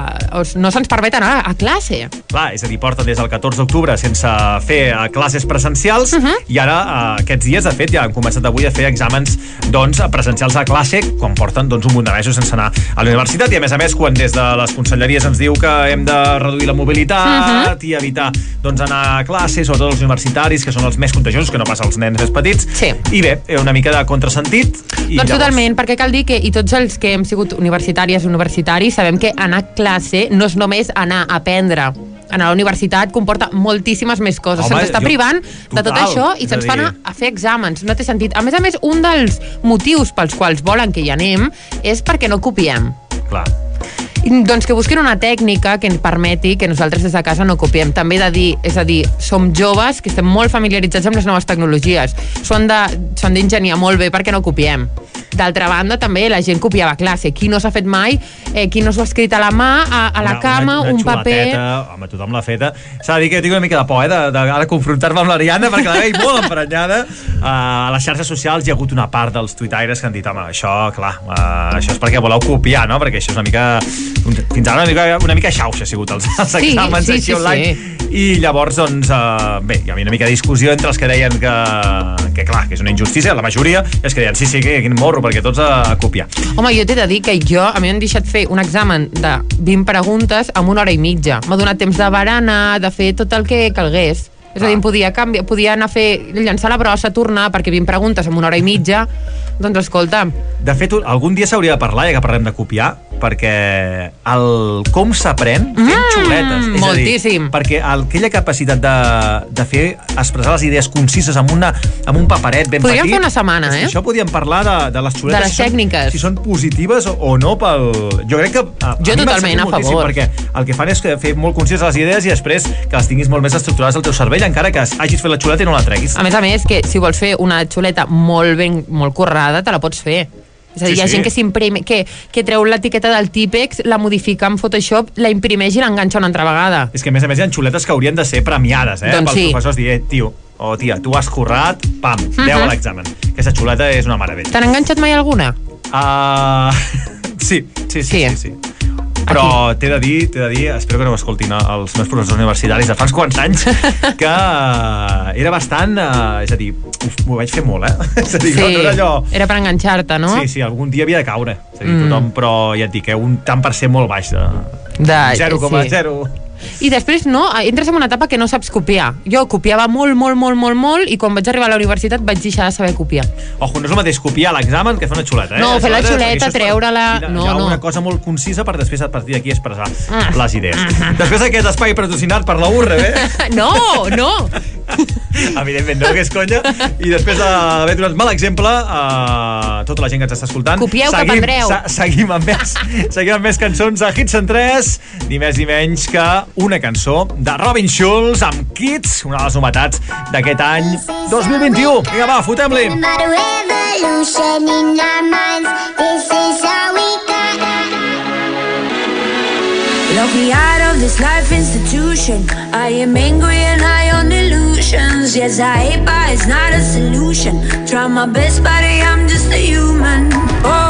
S4: no se'ns permet anar a classe.
S3: Clar, és a dir, porta des del 14 d'octubre sense fer eh, classes presencials uh
S4: Mhm.
S3: -huh. i ara eh, aquests dies, de fet, ja han començat avui a fer exàmens doncs, presencials a classe quan porten doncs, un munt de mesos sense anar a la universitat i a més a més quan des de les conselleries ens diu que hem de reduir la mobilitat uh -huh. i evitar doncs, anar a classe, sobretot els universitaris que són els més contagiosos, que no passa als nens més petits
S4: sí.
S3: i bé, eh, una mica de contrasentit i
S4: doncs totalment, perquè cal dir que i tots els que hem sigut universitàries universitaris sabem que anar a classe no és només anar a aprendre anar a la universitat comporta moltíssimes més coses. Se'ns està
S3: jo-
S4: privant de tot
S3: total,
S4: això i se'ns
S3: a
S4: fa
S3: dir-
S4: anar a fer exàmens. No té sentit. A més a més, un dels motius pels quals volen que hi anem és perquè no copiem.
S3: Clar.
S4: Doncs que busquin una tècnica que ens permeti que nosaltres des de casa no copiem. També de dir, és a dir, som joves que estem molt familiaritzats amb les noves tecnologies. Són de- Són d'ingeniar molt bé perquè no copiem. D'altra banda, també la gent copiava classe. Qui no s'ha fet mai, eh, qui no s'ho ha escrit a la mà, a, a la cama, un paper...
S3: Home, tothom l'ha feta. S'ha de dir que tinc una mica de por, eh, de, de, de confrontar-me amb l'Ariadna, perquè la veig molt emprenyada. Uh, a les xarxes socials hi ha hagut una part dels tuitaires que han dit, home, això, clar, uh, això és perquè voleu copiar, no? Perquè això és una mica... un- Fins ara una mica, una mica xauxa ha sigut els, els
S4: Sí,
S3: exàmens
S4: sí,
S3: així
S4: sí,
S3: online. I llavors, doncs, uh, bé, hi havia una mica de discussió entre els que deien que, que clar, que és una injustícia, la majoria, els que deien, sí, sí, que quin morro, perquè tots a, copiar.
S4: Home, jo t'he de dir que jo, a mi m'han deixat fer un examen de 20 preguntes en una hora i mitja. M'ha donat temps de barana, de fer tot el que calgués. És a dir, podia, canviar, podia anar a fer, llançar la brossa, tornar, perquè 20 preguntes en una hora i mitja, doncs escolta,
S3: De fet, algun dia s'hauria de parlar, ja que parlem de copiar, perquè el com s'aprèn fent
S4: Mm,
S3: xuletes. És
S4: moltíssim.
S3: A dir, perquè el, aquella capacitat de, de fer, expressar les idees concises amb, una, amb un paperet ben
S4: Podríem
S3: petit...
S4: fer una setmana, eh?
S3: Això podríem parlar de, de les xuletes.
S4: De les
S3: si són-
S4: tècniques.
S3: Si són positives o, o no pel... Jo crec que... A,
S4: Jo
S3: a
S4: totalment a favor.
S3: Perquè el que fan és que fer molt concises les idees i després que les tinguis molt més estructurades al teu cervell, encara que hagis fet la xuleta i no la treguis.
S4: a més a més, que si vols fer una xuleta molt ben, molt currada, te la pots fer. És a dir,
S3: Sí,
S4: hi ha
S3: sí.
S4: gent que s'imprime, que, que treu l'etiqueta del típex, la modifica en Photoshop, la imprimeix i l'enganxa una altra vegada.
S3: És que, a més a més, hi ha xuletes que haurien de ser premiades, eh?
S4: Doncs
S3: Pels
S4: sí.
S3: professors dir, eh, tio, o tia, tu has currat, pam, 10 a
S4: Mhm.
S3: l'examen. Aquesta xuleta és una meravella.
S4: T'han enganxat mai alguna?
S3: Uh, sí, sí, sí, sí. sí, sí. Però t'he de dir, t'he de dir, espero que no m'escoltin els meus professors universitaris de fa uns quants anys, que eh, era bastant, eh, és a dir, m'ho vaig fer molt, eh? És a dir, no, no era allò...
S4: Era per enganxar-te, no?
S3: Sí, sí, algun dia havia de caure. És a dir,
S4: Mm.
S3: tothom, però ja et dic, eh, un tant per cent molt baix de...
S4: De-
S3: 0,0.
S4: I després, no, entres en una etapa que no saps copiar. Jo copiava molt, molt, molt, molt, molt, i quan vaig arribar a la universitat vaig deixar de saber copiar.
S3: Ojo, no és el mateix copiar l'examen que fer una xuleta, eh?
S4: No, fer la xuleta, treure-la, no, no.
S3: una cosa molt concisa per després a partir d'aquí expressar
S4: Ah.
S3: les idees. Després d'aquest espai patrocinat per la URB, eh?
S4: No, no!
S3: Evidentment, no, que és conya. I després d'haver donat mal exemple a tota la gent que ens està escoltant,
S4: Copieu, que
S3: seguim,
S4: aprendreu.
S3: se- seguim, amb més, seguim amb més cançons a Hits en 3, ni més ni menys que una cançó de Robin Schulz amb Kids, una de les novetats d'aquest any 2021. Vinga, va, fotem-li!
S6: About a revolution in our minds. This is all we got.
S21: Lock me out of this life institution. I am angry and high on illusions. Yes, I hate, but it's not a solution. Try my best, buddy, I'm just a human. Oh,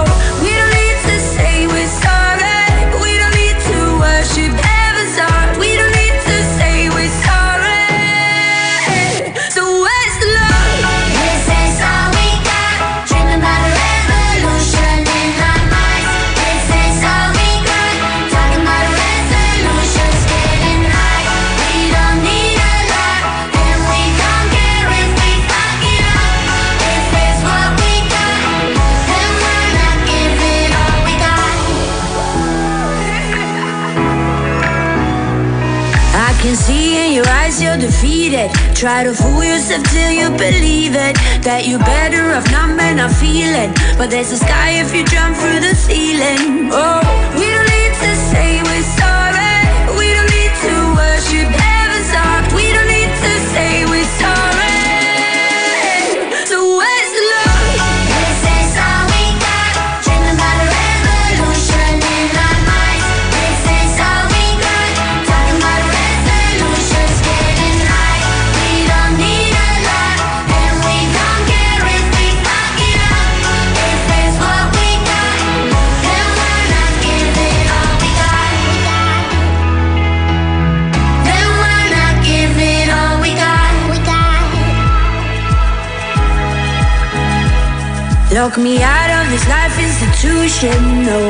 S21: Try to fool yourself till you believe it. That you're better off not may not feeling. But there's a sky if you jump through the ceiling. Oh, we don't need to say we're Lock me out of this life institution, no.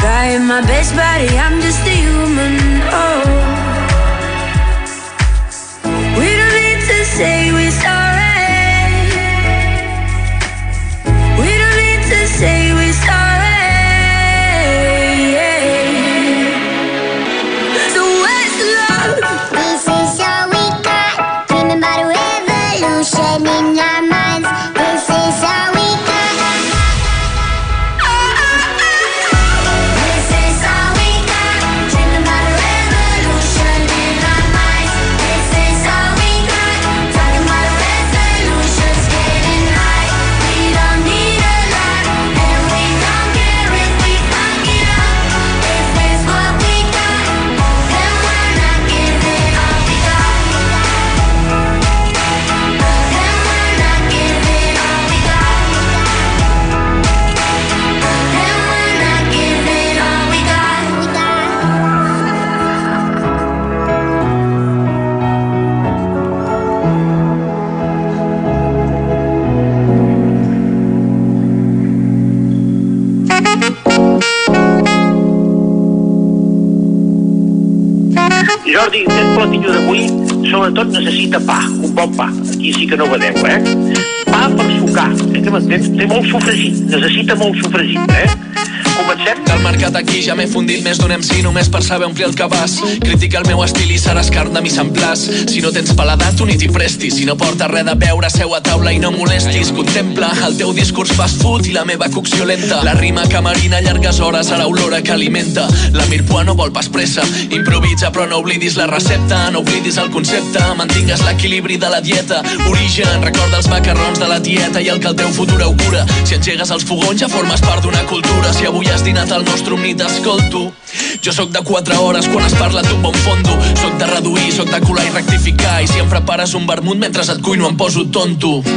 S21: Trying my best, buddy, I'm just a human,
S22: Platillo d'avui sobretot necessita pa, un bon pa. Aquí sí que no vedeu, eh? Pa per sucar, eh, que? Té molt sofregit, necessita molt sofregit, eh? Comencem?
S11: Del mercat aquí ja m'he fundit més d'un MC només per saber omplir el cabàs. Critica el meu estil i seràs carn de mi semblàs. Si no tens paladar, tu ni t'hi prestis. Si no porta res de beure, seu a taula i no molestis. Contempla el teu discurs fast food i la meva cocció lenta. La rima que marina llargues hores a l'olora que alimenta. La Mirpua no vol pas pressa. Improvisa però no oblidis la recepta, no oblidis el concepte. Mantingues l'equilibri de la dieta. Origen, recorda els macarrons de la tieta i el que el teu futur augura. Si engegues els fogons ja formes part d'una cultura. Si avui has dinat al nostre omni t'escolto. Jo sóc de 4 hores quan es parla d'un bon fondo. Sóc de reduir, sóc de colar i rectificar. I si em prepares un vermut mentre et cuino em poso tonto. Sí,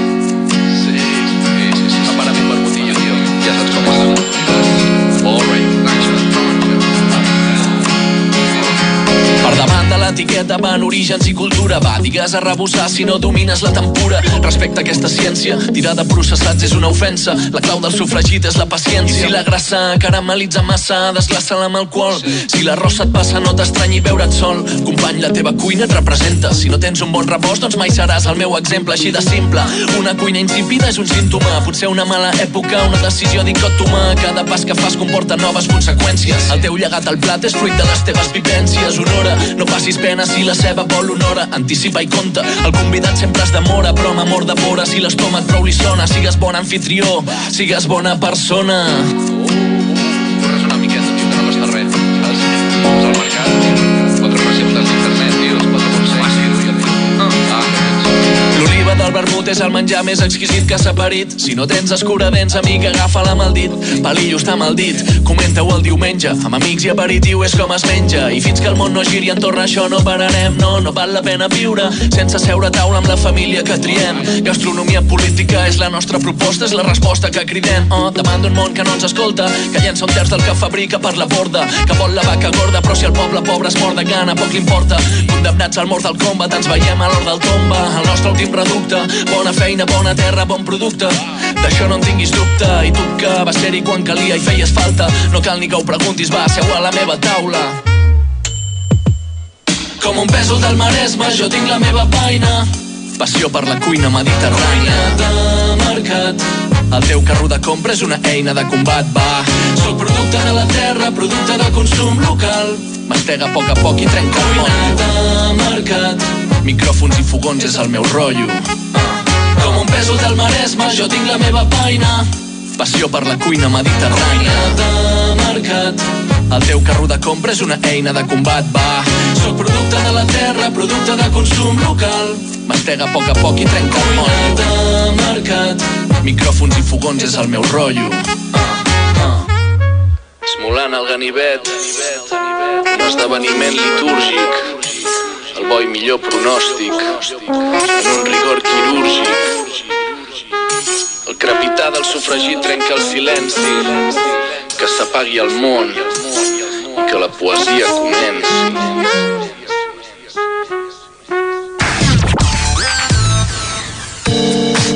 S11: sí, sí, sí, prepara un vermutillo, tio. Ja saps com és All right. L'etiqueta van orígens i cultura. Va, digues a rebussar si no domines la tempura. Respecte a aquesta ciència, tirar de processats és una ofensa. La clau del sofregit és la paciència. Si la grassa caramelitza massa, desglaça-la amb alcohol. Si l'arròs et passa, no t'estranyi veure't sol. Company, la teva cuina et representa. Si no tens un bon rebost, doncs mai seràs el meu exemple, així de simple. Una cuina insípida és un símptoma, potser una mala època, una decisió dicòtoma. Cada pas que fas comporta noves conseqüències. El teu llegat al plat és fruit de les teves vivències. Honora, no passis pena si la ceba vol honora. Anticipa i compta, el convidat sempre es demora, però amb amor de vora, si l'estómac prou li sona, sigues bon anfitrió, sigues bona persona. És el menjar més exquisit que s'ha parit. Si no tens escuradents, amic, agafa-la amb el dit. Palillo està mal dit, comenta-ho el diumenge. Amb amics i aperitiu és com es menja. I fins que el món no giri entorn a això no pararem. No, no val la pena viure sense seure a taula amb la família que triem. Gastronomia política és la nostra proposta, és la resposta que cridem. Oh, davant d'un món que no ens escolta, que llença un terç del que fabrica per la borda, que vol la vaca gorda, però si el poble pobre es mor de gana, poc li importa. Condemnats al mort del combat, ens veiem a l'hora del tomba, el nostre últim reducte. Bona feina, bona terra, bon producte. D'això no en tinguis dubte. I tu que vas ser-hi quan calia i feies falta. No cal ni que ho preguntis, va, seu a la meva taula. Com un pèsol del Maresme, jo tinc la meva feina. Passió per la cuina mediterrània de mercat. El teu carro de compra és una eina de combat, va. Soc producte de la terra, producte de consum local. Mastega a poc a poc i trenca el motllo. de mercat. Micròfons i fogons és el meu rotllo. Pèsol del Maresme, jo tinc la meva feina. Passió per la cuina mediterrània de mercat. El teu carro de compra és una eina de combat, va. Soc producte de la terra, producte de consum local. Mastega a poc a poc i trenca el motllo. de mercat. Micròfons i fogons és el meu rotllo. Esmolant el ganivet, un esdeveniment litúrgic, el bo i millor pronòstic, en un rigor quirúrgic. El crepitar del sofregit trenca el silenci, que s'apagui el món i que la poesia comenci.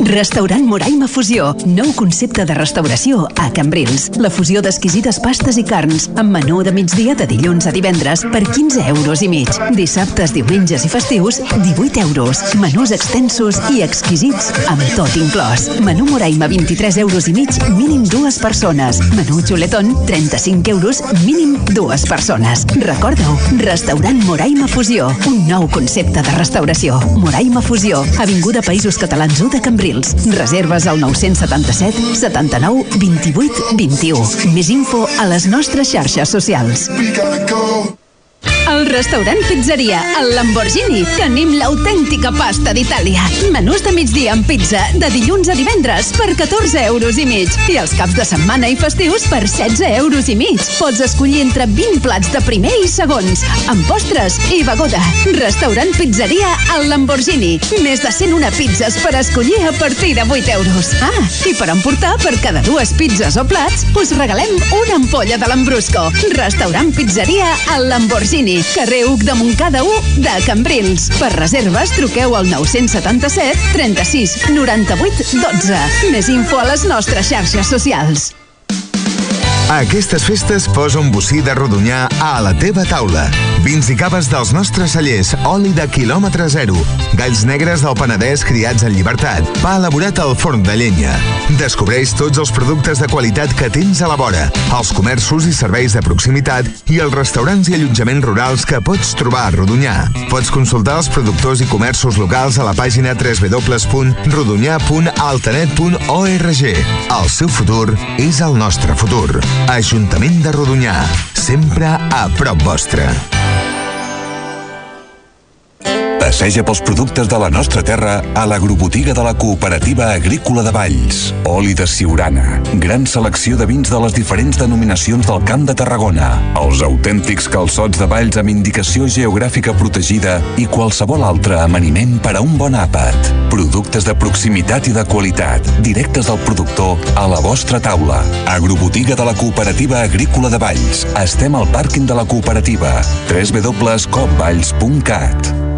S2: Restaurant Moraima Fusió. Nou concepte de restauració a Cambrils. La fusió d'exquisites pastes i carns amb menú de migdia de dilluns a divendres per 15 euros i mig. Dissabtes, diumenges i festius, 18 euros. Menús extensos i exquisits amb tot inclòs. Menú Moraima, 23 euros i mig, mínim dues persones. Menú Xuletón, 35 euros, mínim dues persones. Recorda-ho, Restaurant Moraima Fusió. Un nou concepte de restauració. Moraima Fusió, Avinguda Països Catalans 1 de Cambrils. Reserves al 977 79 28 21. Més info a les nostres xarxes socials. El restaurant Pizzeria, el Lamborghini. Tenim l'autèntica pasta d'Itàlia. Menús de migdia amb pizza, de dilluns a divendres, per 14 euros i mig. I els caps de setmana i festius per 16 euros i mig. Pots escollir entre 20 plats de primer i segons, amb postres i begoda. Restaurant Pizzeria, el Lamborghini. Més de 101 pizzas per escollir a partir de 8 euros. Ah, i per emportar per cada dues pizzas o plats, us regalem una ampolla de l'Ambrusco. Restaurant Pizzeria, el Lamborghini. Carrer Uc de Montcada 1 de Cambrils. Per reserves, truqueu al 977 36 98 12. Més info a les nostres xarxes socials.
S23: A aquestes festes posa un bocí de rodonyà a la teva taula. Vins i caves dels nostres cellers, oli de quilòmetre zero, galls negres del Penedès criats en llibertat, pa elaborat al forn de llenya. Descobreix tots els productes de qualitat que tens a la vora, els comerços i serveis de proximitat i els restaurants i allotjaments rurals que pots trobar a Rodonyà. Pots consultar els productors i comerços locals a la pàgina www.rodonyà.altanet.org. El seu futur és el nostre futur. Ajuntament de Rodonyà, sempre a prop vostre.
S24: Passeja pels productes de la nostra terra a l'agrobotiga de la Cooperativa Agrícola de Valls. Oli de Siurana. Gran selecció de vins de les diferents denominacions del Camp de Tarragona. Els autèntics calçots de Valls amb indicació geogràfica protegida i qualsevol altre amaniment per a un bon àpat. Productes de proximitat i de qualitat, directes del productor a la vostra taula. Agrobotiga de la Cooperativa Agrícola de Valls. Estem al pàrquing de la cooperativa. www.copvalls.cat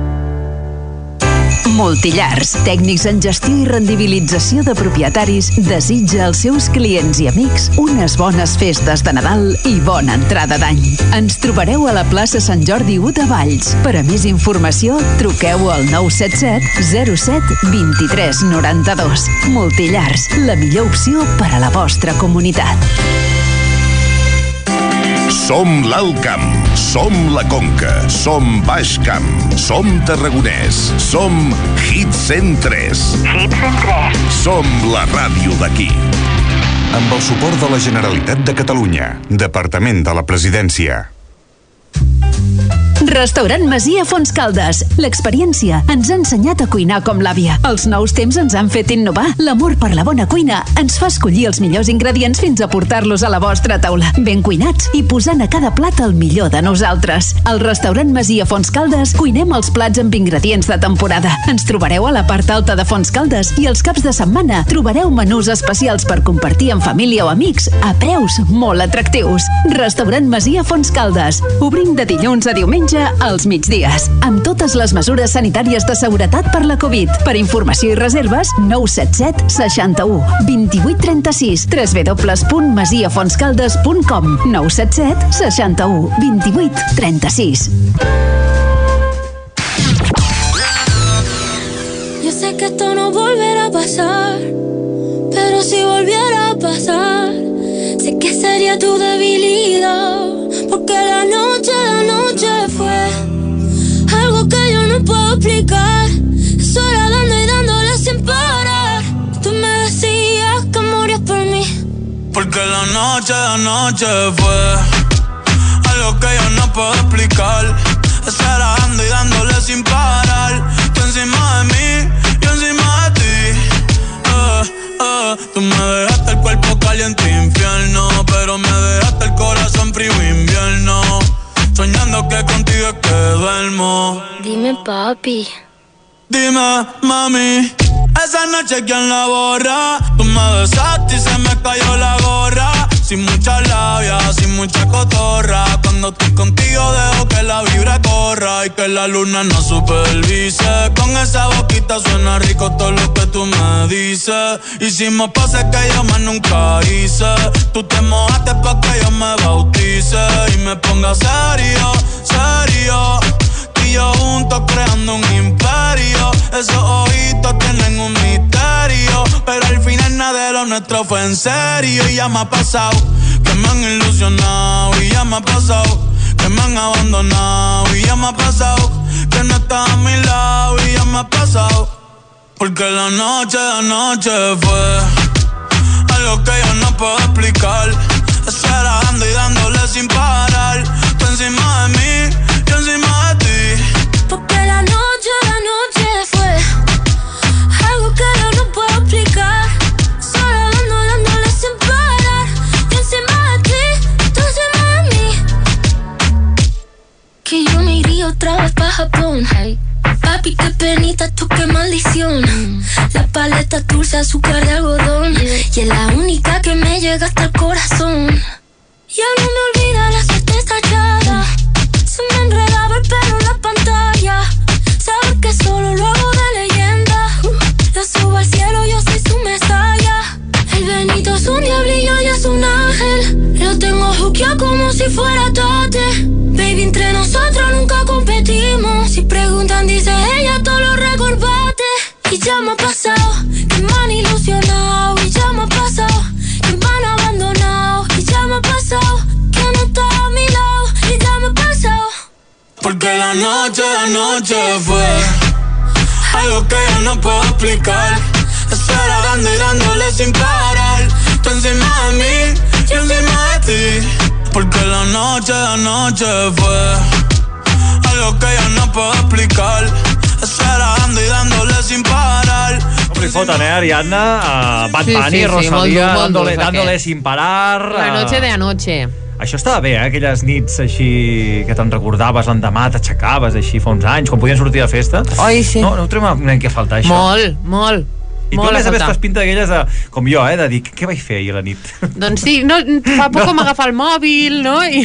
S2: Multillars, tècnics en gestió i rendibilització de propietaris, desitja als seus clients i amics unes bones festes de Nadal i bona entrada d'any. Ens trobareu a la plaça Sant Jordi 1 de Valls. Per a més informació, truqueu al 977 07 23 92. Multillars, la millor opció per a la vostra comunitat.
S25: Som l'Alt Camp, som la Conca, som Baix Camp, som Tarragonès, som Hit 103.
S22: Hit 103.
S25: Som la ràdio d'aquí.
S24: Amb el suport de la Generalitat de Catalunya, Departament de la Presidència.
S2: Restaurant Masia Fons Caldes. L'experiència ens ha ensenyat a cuinar com l'àvia. Els nous temps ens han fet innovar. L'amor per la bona cuina ens fa escollir els millors ingredients fins a portar-los a la vostra taula. Ben cuinats i posant a cada plat el millor de nosaltres. Al restaurant Masia Fons Caldes cuinem els plats amb ingredients de temporada. Ens trobareu a la part alta de Fons Caldes i els caps de setmana trobareu menús especials per compartir amb família o amics a preus molt atractius. Restaurant Masia Fons Caldes. Obrim de dilluns a diumenge als migdies, amb totes les mesures sanitàries de seguretat per la Covid. Per informació i reserves, 977 61 28 36 www.masiafonscaldes.com 977 61 28 36
S5: Yo sé que esto no volverá a pasar, pero si volviera a pasar, sé que sería tu debilidad, porque la noche puedo explicar. Sola dando y dándole sin parar. Tú me decías que morías por mí.
S26: Porque la noche, la noche fue algo que yo no puedo explicar. Estar dando y dándole sin parar. Tú encima de mí, yo encima de ti. Eh, eh, Tú me dejaste el cuerpo caliente infierno, pero me dejaste el corazón frío invierno. Duermo.
S5: Dime, papi.
S26: Dime, mami, esa noche quién la borra. Tú me besaste y se me cayó la gorra. Sin mucha labia, sin mucha cotorra. Cuando estoy contigo dejo que la vibra corra y que la luna no supervise. Con esa boquita suena rico todo lo que tú me dices. Hicimos pases que yo más nunca hice. Tú te mojaste pa' que yo me bautice y me ponga serio, serio. Juntos creando un imperio. Esos ojitos tienen un misterio. Pero al final nada de lo nuestro fue en serio. Y ya me ha pasado que me han ilusionado. Y ya me ha pasado que me han abandonado. Y ya me ha pasado que no estás a mi lado. Y ya me ha pasado. Porque la noche, la noche fue algo que yo no puedo explicar. Estar dando y dándole sin parar. Tú encima de mí, yo encima de.
S5: Porque la noche, la noche fue algo que yo no puedo explicar. Solo dando, dándole sin parar. Yo encima de ti, tú encima de mí. Que yo me iría otra vez pa' Japón. Hey. Papi, qué penita, tú qué maldición. La paleta dulce, azúcar de algodón. Y es la única que me llega hasta el corazón. Ya no me olvida Chequeó como si fuera tote. Baby, entre nosotros nunca competimos. Si preguntan, dice ella, todo lo recordaste. Y ya me ha pasado, que me han ilusionado. Y ya me ha pasado, que me han abandonado. Y ya me ha pasado, que no está a mi lado. Y ya me ha pasado.
S26: Porque la noche, la noche fue algo que yo no puedo explicar. Estar dando y dándole sin parar. Tú encima de mí, yo encima de ti. Porque la noche, la noche fue algo que yo no puedo explicar. Estar dando y dándole sin parar.
S3: Com li foten, eh, Ariadna? Uh, Bad
S4: Sí,
S3: Bunny,
S4: sí, sí,
S3: Rosalía,
S4: molt dur, molt
S3: dándole,
S4: dur,
S3: dándole sin parar.
S4: La noche de anoche.
S3: Això estava bé, eh? Aquelles nits així que te'n recordaves l'endemà, t'aixecaves així fa uns anys, quan podien sortir de festa.
S4: Oi, sí.
S3: No, no ho trobem una mica a faltar, això.
S4: Molt, molt.
S3: I tu,
S4: molt
S3: a més a més, fas pinta d'aquelles de, com jo, eh, de dir, què vaig fer ahir a la nit?
S4: Doncs sí, no, fa poc com agafar el mòbil, no? I...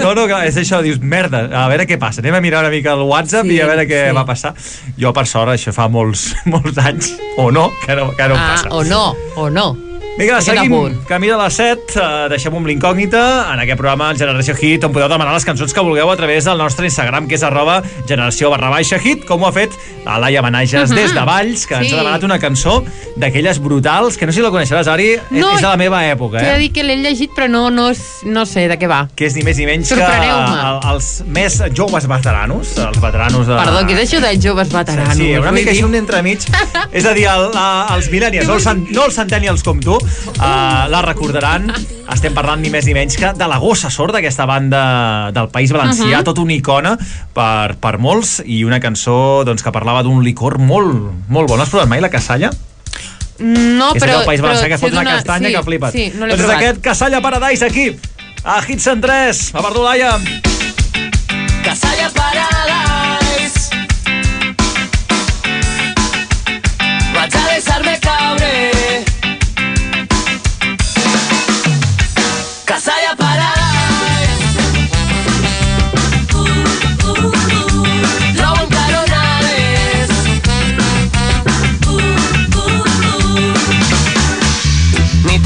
S3: No, no, clar, és això, dius, merda, a veure què passa. Anem a mirar una mica el WhatsApp
S4: Sí,
S3: i a veure què
S4: sí.
S3: va passar. Jo, per sort, això fa molts, molts anys, o no, que no, que no
S4: Ah,
S3: passa.
S4: o no, o no.
S3: Vinga,
S4: Aquest
S3: seguim. Camí de les 7, uh, deixem amb l'incògnita en aquest programa Generació Hit, on podeu demanar les cançons que vulgueu a través del nostre Instagram, que és arroba generació barra baixa hit, com ho ha fet la Laia Manages
S4: Mhm.
S3: des de Valls, que ens
S4: Sí.
S3: ha demanat una cançó d'aquelles brutals, que no sé si la coneixeràs, Ari,
S4: No,
S3: és de la meva època,
S4: T'he de
S3: eh?
S4: dir que l'he llegit, però no, no, no sé de què va.
S3: que és ni més ni menys que el- els més joves veteranos, els veteranos de...
S4: Perdó, què és això de joves veteranos?
S3: Sí, una
S4: Vull
S3: mica així un entremig. és a dir, el, els millennials, no els, no els centennials com tu, uh, la recordaran. Estem parlant ni més ni menys que de la gossa sorda, aquesta banda del País Valencià, uh -huh. tot una icona per, per molts, i una cançó doncs, que parlava d'un licor molt, molt bo. No has provat mai la cassalla?
S4: No,
S3: és
S4: però...
S3: allò del País Valencià que fot una castanya
S4: sí,
S3: que flipes.
S4: Sí, no l'he
S3: doncs és
S4: provat.
S3: aquest Cassalla Paradise aquí, a Hits en 3, a Verdolaia.
S6: Casalla Paradise Vaig a deixar-me caure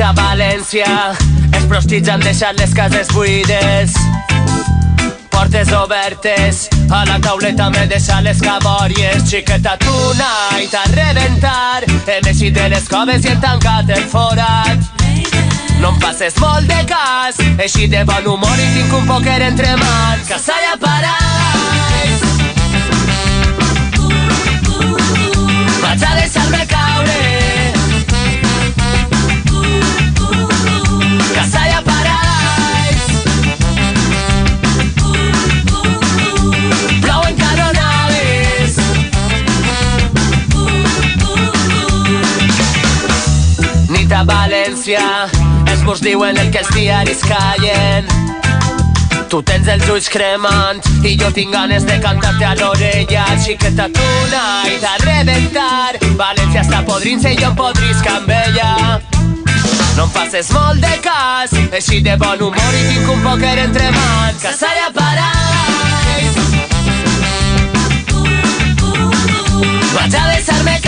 S6: A València. Els prostits han deixat les cases buides. Portes obertes a la tauleta m'he deixat les cabòries. Xiqueta tonight a reventar hem eixit de les coves i he tancat el forat. No em passes molt de cas eixit de bon humor i tinc un pòquer entre mans. Casalla Paradise vaig a deixar-me caure València Els murs diuen el que els diaris callen. Tu tens els ulls cremant i jo tinc ganes de cantar-te a l'orella. Xiqueta tonight a reventar València està podrint-se i jo em podrisc amb ella. No em faces molt de cas Així de bon humor i tinc un pòquer entre mans. Casalla Paradise Vaig a deixar-me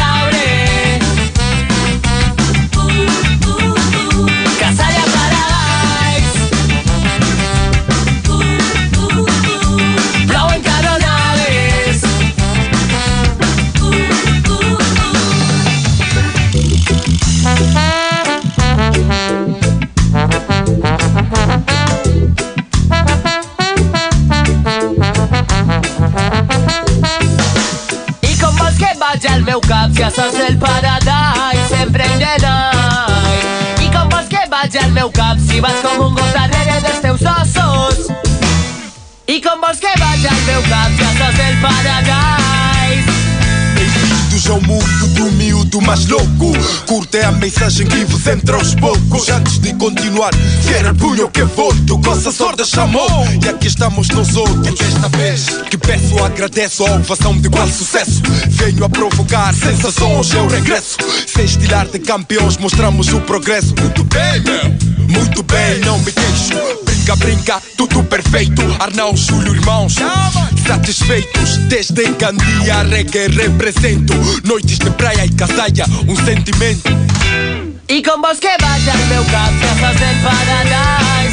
S6: meu cap si sos del paradise sempre em llenai I com vols que vaig al meu cap si vas com un gos darrere dels teus ossos? I com vols que vaig al meu cap si a sos del paradise
S27: Bem-vindos ao mundo do miúdo mais louco. Curte a mensagem que vos entra aos poucos. Antes de continuar, quero o punho que volto Coça sorda chamou. E aqui estamos nós outros. Desta vez. Que peço, agradeço a ovação de igual sucesso. Venho a provocar sensações, eu regresso. Sem estilar de campeões, mostramos o progresso. Muito bem, meu. Muito bem, não me queixo brinca, brinca, tudo perfeito. Arnão, Júlio, irmãos, satisfeitos. Desde Candia, reggae represento. Noites de praia e casaia, um sentimento
S6: E com vos que vaya meu café fazer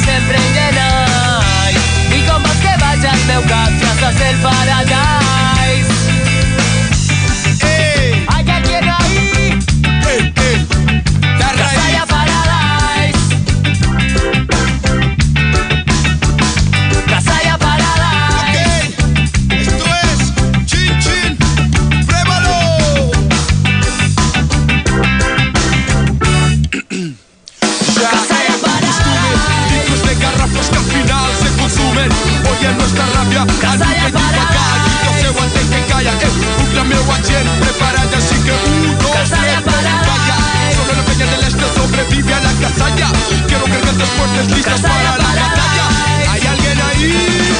S6: sempre Empreendenais E com vos que vaya meu café fazer paradise meu ayer preparada, así que uno Casalla para falla. Sobre la peña del este sobrevive a la casalla. Quiero gargantas fuertes listas Casalla para, para la batalla. ¿Hay alguien ahí?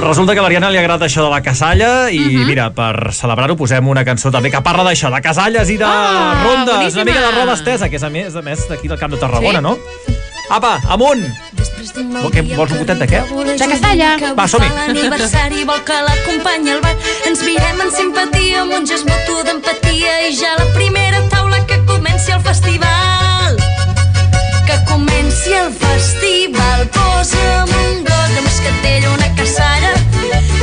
S3: Resulta que a l'Ariana li agrada això de la casalla i, uh -huh. mira, per celebrar-ho posem una cançó també que parla d'això, de casalles i de
S4: oh,
S3: rondes,
S4: boníssima.
S3: una mica de roba estesa, que és a més a més d'aquí del Camp de Tarragona,
S4: sí.
S3: no? Apa, amunt! Què, vols un gotet de què?
S4: De castalla.
S3: Va, som-hi.
S21: L'aniversari vol que l'acompanyi al bar. Ens mirem en simpatia amb un gest mutu d'empatia i ja la primera taula que comenci el festival. Que comenci el festival. Posa'm un got de moscatell, una cassalla,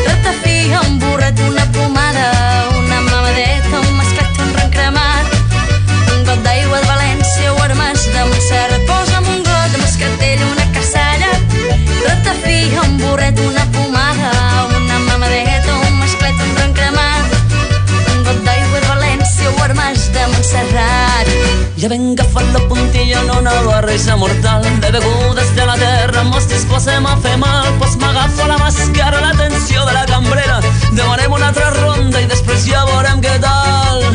S21: ratafia, un burret, una pomada, una mamadeta, burret, una pomada, una mamadeta, un masclet, un ron cremat, un got d'aigua de València o armes de Montserrat.
S6: Ja ben agafat la puntilla en una barreja mortal de begudes de la terra, mos disposem a fer mal, pues m'agafo la màscara, l'atenció de la cambrera, demanem una altra ronda i després ja veurem què tal.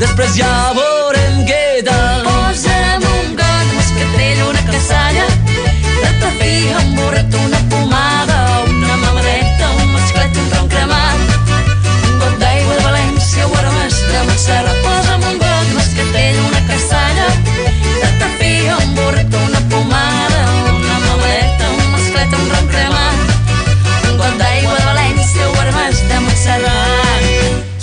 S6: Després ja veurem què tal.
S21: Posa'm un got moscatell, una cassalla, ratafia, un burret, una armes de Montserrat. Posa'm un got de moscatell, una cassalla, ratafia, un burret, una pomada, una mamadeta, un masclet, un ron cremat, un got d'aigua de València o armes de Montserrat.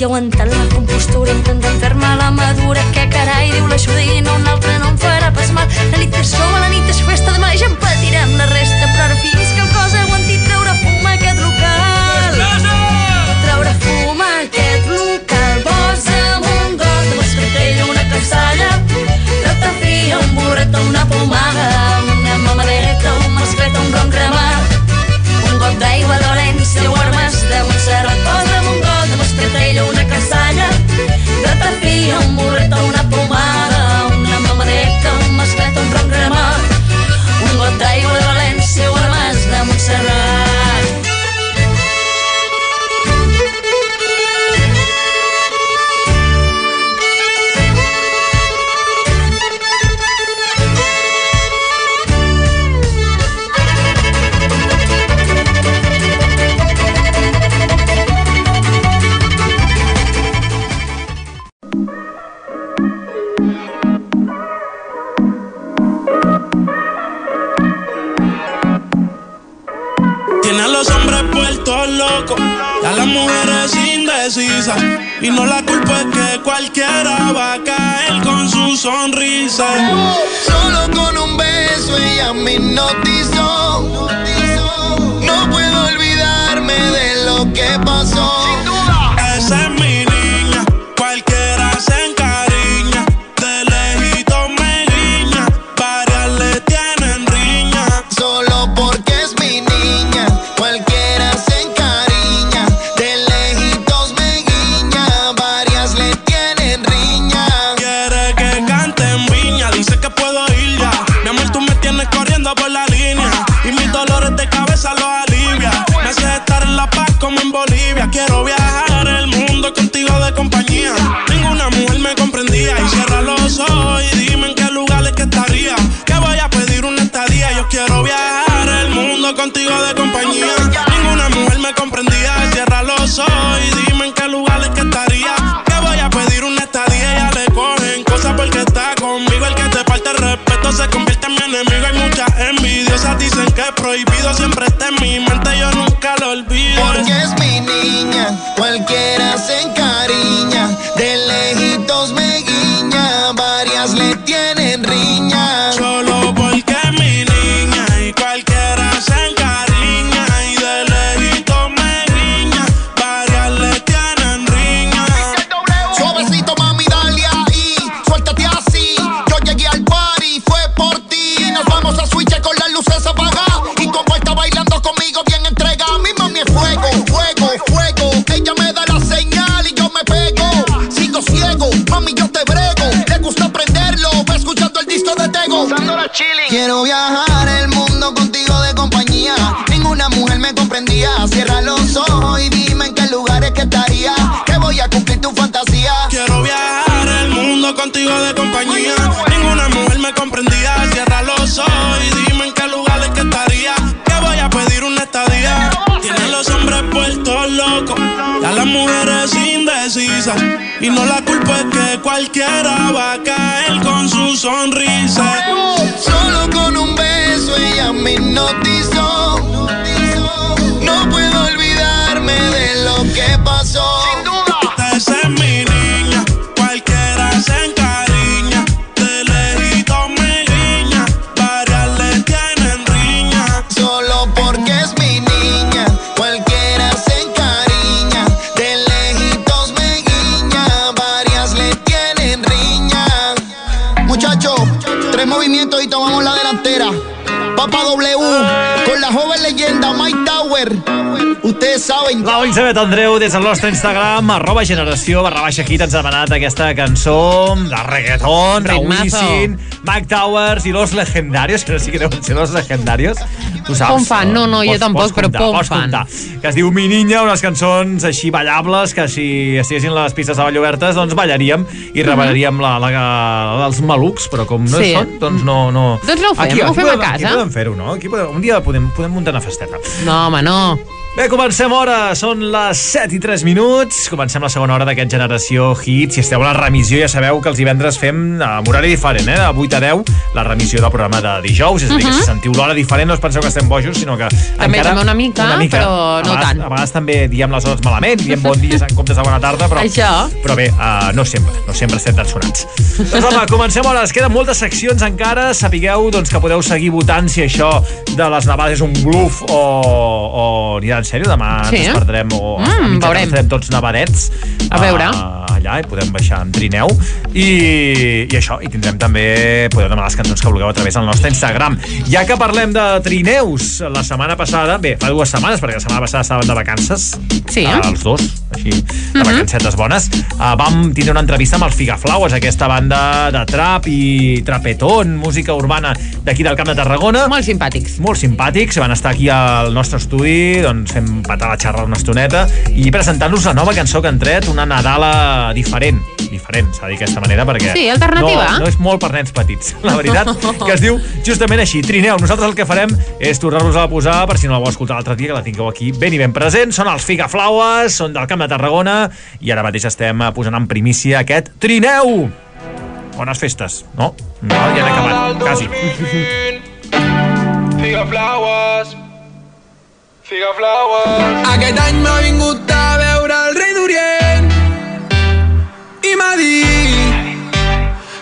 S21: Aguantant la compostura intentant fer-me la madura que carai diu la Judina un altre no em farà pas mal la nit és som, la nit és festa demà ja en patirem la resta
S28: Y no la culpa es que cualquiera va a caer con su sonrisa.
S26: Solo con un beso ella me hipnotizó. No puedo olvidarme de lo que pasó.
S28: De compañía. Ninguna mujer me comprendía. Cierra los ojos y dime en qué lugares que estaría. Que voy a pedir una estadía. Ya le cogen cosas porque está conmigo. El que te falta el respeto se convierte en mi enemigo. Hay muchas envidiosas. Dicen que es prohibido. Siempre está en mi mente.
S26: Quiero viajar el mundo contigo de compañía. Ninguna mujer me comprendía. Cierra los ojos y dime en qué lugares que estaría. Que voy a cumplir tu fantasía.
S28: Quiero viajar el mundo contigo de compañía. Ninguna mujer me comprendía. Cierra los ojos y dime en qué lugares que estaría. Que voy a pedir una estadía. Tiene
S29: mujeres indecisas. Y no la culpa es que cualquiera va a caer con su sonrisa.
S26: Beso ella me hipnotizó. No puedo olvidarme de lo que pasó. Saben.
S3: La Elisabet Andreu des del nostre Instagram, arroba generació, barra baixa hit, ens ha demanat aquesta cançó de reggaeton, de
S4: Ritmazo.
S3: Wisin, Mike Towers i Los Legendarios, que no sé qui deuen ser Los Legendarios. Tu saps?
S4: Pom fan, no, no, jo
S3: Pots-
S4: tampoc,
S3: pots
S4: però
S3: comptar,
S4: pom
S3: pots
S4: fan.
S3: comptar. Que es diu Mi Niña, unes cançons així ballables, que si estiguessin les pistes de ball obertes, doncs ballaríem i rebelaríem la, la, la, dels malucs, però com no
S4: Sí.
S3: són, doncs no... no.
S4: Doncs no ho fem,
S3: aquí,
S4: ho
S3: aquí
S4: fem a
S3: podem,
S4: casa.
S3: Aquí podem fer-ho, no? Aquí podem, un dia podem, podem muntar una festeta.
S4: No, home, no.
S3: Bé, comencem hora, són les 7 i 3 minuts, comencem la segona hora d'aquest Generació Hit. Si esteu a la remissió ja sabeu que els divendres fem amb horari diferent, eh? de 8 a 10, la remissió del programa de dijous, és a dir, que
S4: Mhm.
S3: si sentiu l'hora diferent no us penseu que estem bojos, sinó que
S4: També,
S3: encara
S4: també una mica, però
S3: a
S4: no
S3: vegades,
S4: tant.
S3: A vegades també diem les hores malament, diem bon dia en comptes de bona tarda, però,
S4: Això.
S3: però bé, uh, no sempre, no sempre estem tan sonats. doncs home, comencem ara, es queden moltes seccions encara, sapigueu doncs, que podeu seguir votant si això de les nevades és un bluff o, o anirà en sèrio, demà
S4: Sí.
S3: ens despertarem o
S4: Mm,
S3: mitjanit
S4: veurem.
S3: tots nevadets
S4: A veure.
S3: uh, allà i podem baixar en trineu. I, i això, i tindrem també podeu demanar les cançons que vulgueu a través del nostre Instagram. Ja que parlem de trineus la setmana passada, bé, fa dues setmanes perquè la setmana passada estaven de vacances.
S4: Sí.
S3: uh, els dos, així, de vacancetes bones. Uh, vam tindre una entrevista amb els Figaflaues, aquesta banda de trap i trapetón, música urbana d'aquí del Camp de Tarragona.
S4: Molt simpàtics.
S3: molt simpàtics, van estar aquí al nostre estudi doncs fent patar la xarra una estoneta i presentant-nos la nova cançó que han tret, una Nadala diferent, diferent, s'ha de dir d'aquesta manera perquè
S4: Sí, alternativa.
S3: no, no és molt per nens petits, la veritat, que es diu justament així, Trineu, nosaltres el que farem és tornar-vos a posar, per si no la vau escoltar l'altre dia, que la tingueu aquí ben i ben present, són els Figaflaues, són del Camp de Tarragona i ara mateix estem eh, posant en primícia aquest Trineu! Bones festes, no? No, ja n'he acabat, quasi.
S28: Figa flowers, figa flowers. Aquest any m'ha vingut a veure el rei d'Orient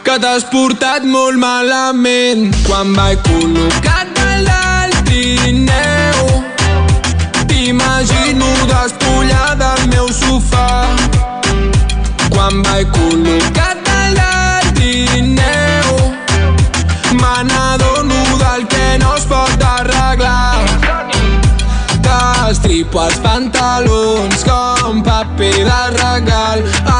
S28: que t'has portat molt malament quan vaig col·locat a l'alt trineu. T'imagino despullada al meu sofà quan vaig col·locat a l'alt trineu. Me n'adono del que no es pot arreglar T'estripo els pantalons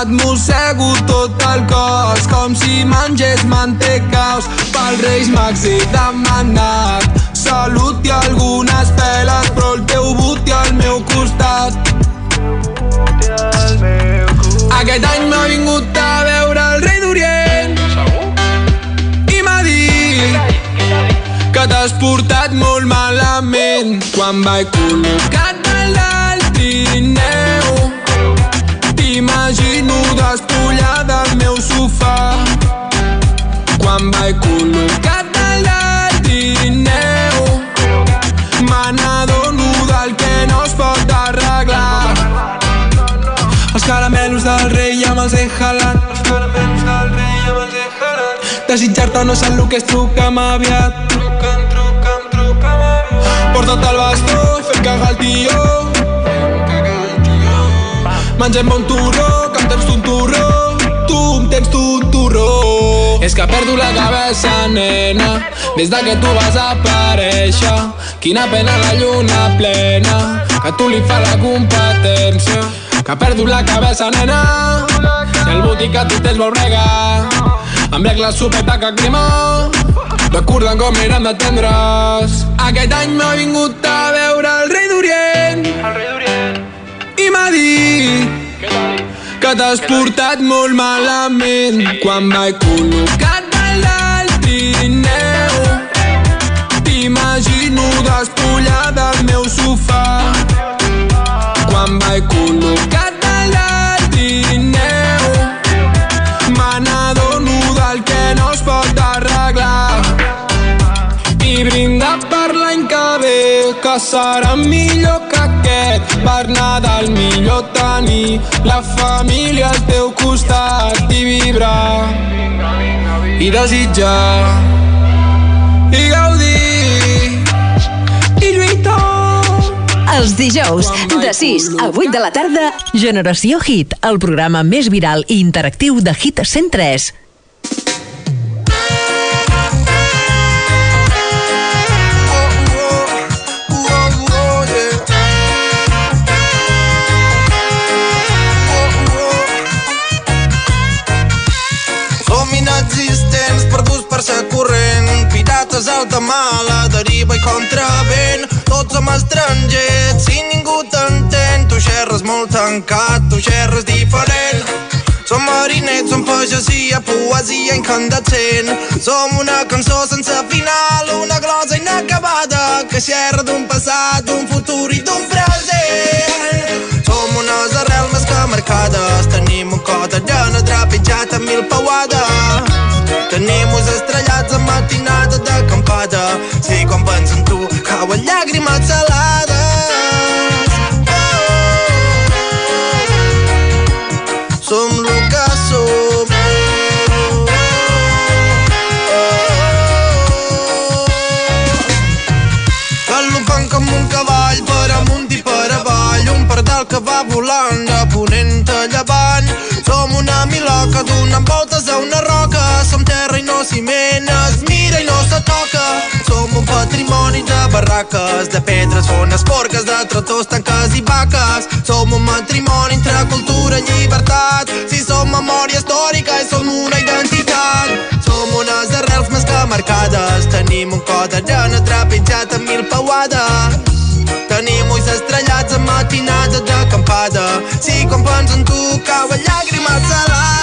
S28: Et mossego tot el cos com si mengés mantecaos Pels Reis Mags he demanat salut i algunes peles però el teu but i al meu costat. Aquest any m'ha vingut a veure el rei d'Orient. I m'ha dit que t'has portat molt malament. Quan vaig col·locat a l'alt trineu. T'imagino despullada al meu sofà quan vaig col·locat a l'alt trineu. Me n'adono del que no es pot arreglar. Els caramelos del rei amb els he jalat. Els caramelos del rei amb els jalat. Desitjar-te no sap el que és truca'm aviat. Truca'm, truca'm, truca'm aviat. Porta't el bastó, fem cagar el tió. Mengem bon turró, que em tens un turró. Tu em tens un turró. És que perdo la cabeza, nena, des de que tu vas aparèixer. Quina pena la lluna plena, que tu li fa la competència. Que perdo la cabeza, nena, si el botí que tu tens vol bregar. Em bec la sopeta que crema, recordant com eren de tendres. Aquest any m'ha vingut a que t'has portat molt malament quan vaig col·locat dalt del trineu. T'imagino despullada al meu sofà quan vaig col·locat dalt del trineu. Me n'adono del que no es pot arreglar i brindar per l'any que ve que serà millor per Nadal millor tenir. La família al teu costat i vibrar i desitjar i gaudir i lluitar
S30: Els dijous, de 6 a 8 de la tarda,
S2: Generació Hit, el programa més viral i interactiu de Hit 103.
S31: Pirates alta mala, deriva i contravent. Tots som estrangers, si ningú t'entén, tu xerres molt tancat, tu xerres diferent. Som marinets, som pagesia, poesia incandescent. Som una cançó sense final, una glosa inacabada, que xerra d'un passat, d'un futur i d'un present. Som unes arrels més que marcades, tenim un cos d'arena trepitjat amb mil peuades. Tenim uns estrellats a matinada d'acampada, si quan penso en tu cauen llàgrimes salades. Som lo que som. Galopant com un cavall per amunt i per avall Un pardal que va volant de ponent a llevant Som una miloca donant voltes a una roca Som terra i no ciment, es mira i no se toca. Som un patrimoni de barraques De pedres, fones, porques, de tractors, tanques i vaques. Som un matrimoni entre cultura i llibertat. Si som memòria històrica i som una identitat. Som unes arrels més que marcades. Tenim un cos d'arena trepitjat amb mil peuades. Tenim ulls estrellats amb matinades d'acampada Si quan penso en tu cauen llàgrimes salades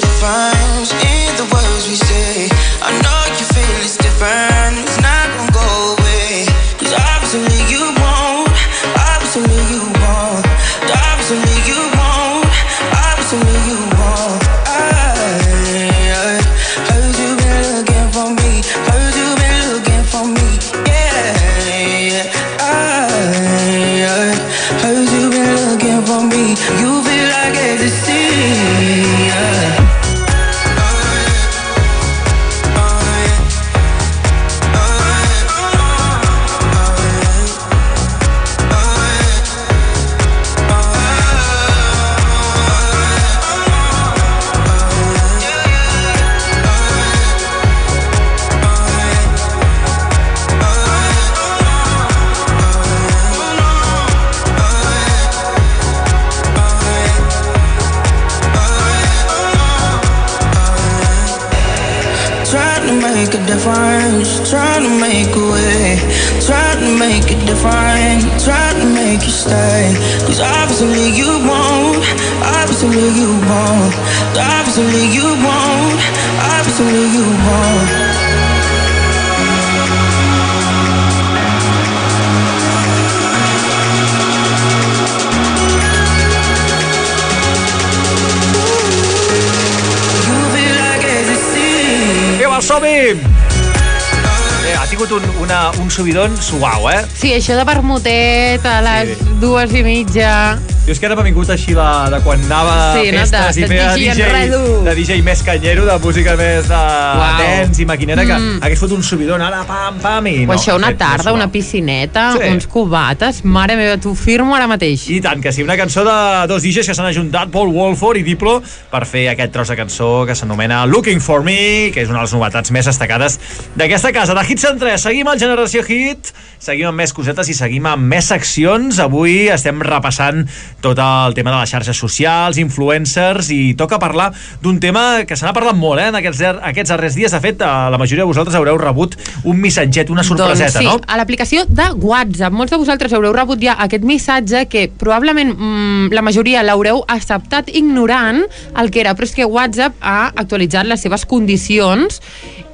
S3: defines in the words we say. Subidon suau, eh?
S4: Sí, això de vermutet a les sí. dues i mitja...
S3: Jo és que ara m'ha vingut així de, de quan anava
S4: Sí,
S3: a
S4: no,
S3: festes
S4: de-
S3: i
S4: de
S3: feia
S4: DJ
S3: DJ,
S4: enredo.
S3: de DJ més canyero, de música més de
S4: Uau.
S3: dance i maquinera, que
S4: Mm.
S3: hagués fot un subidon ara, pam, pam, i
S4: O
S3: no.
S4: això,
S3: ha
S4: una
S3: fet
S4: tarda, una piscineta,
S3: Sí.
S4: uns cubates... Mare meva, t'ho firmo ara mateix.
S3: I tant, que sí, una cançó de dos DJs que s'han ajuntat, Paul Wolford i Diplo, per fer aquest tros de cançó que s'anomena Looking For Me, que és una de les novetats més destacades d'aquesta casa. De Hits en 3, seguim al Generació Hit, seguim amb més cosetes i seguim amb més seccions. Avui estem repassant tot el tema de les xarxes socials, influencers, i toca parlar d'un tema que se n'ha parlat molt, eh, en aquests, aquests darrers dies. De fet, eh, la majoria de vosaltres haureu rebut un missatget, una sorpreseta,
S4: doncs sí,
S3: no?
S4: a l'aplicació de WhatsApp. Molts de vosaltres haureu rebut ja aquest missatge que probablement mm, la majoria l'haureu acceptat ignorant el que era, però és que WhatsApp ha actualitzat les seves condicions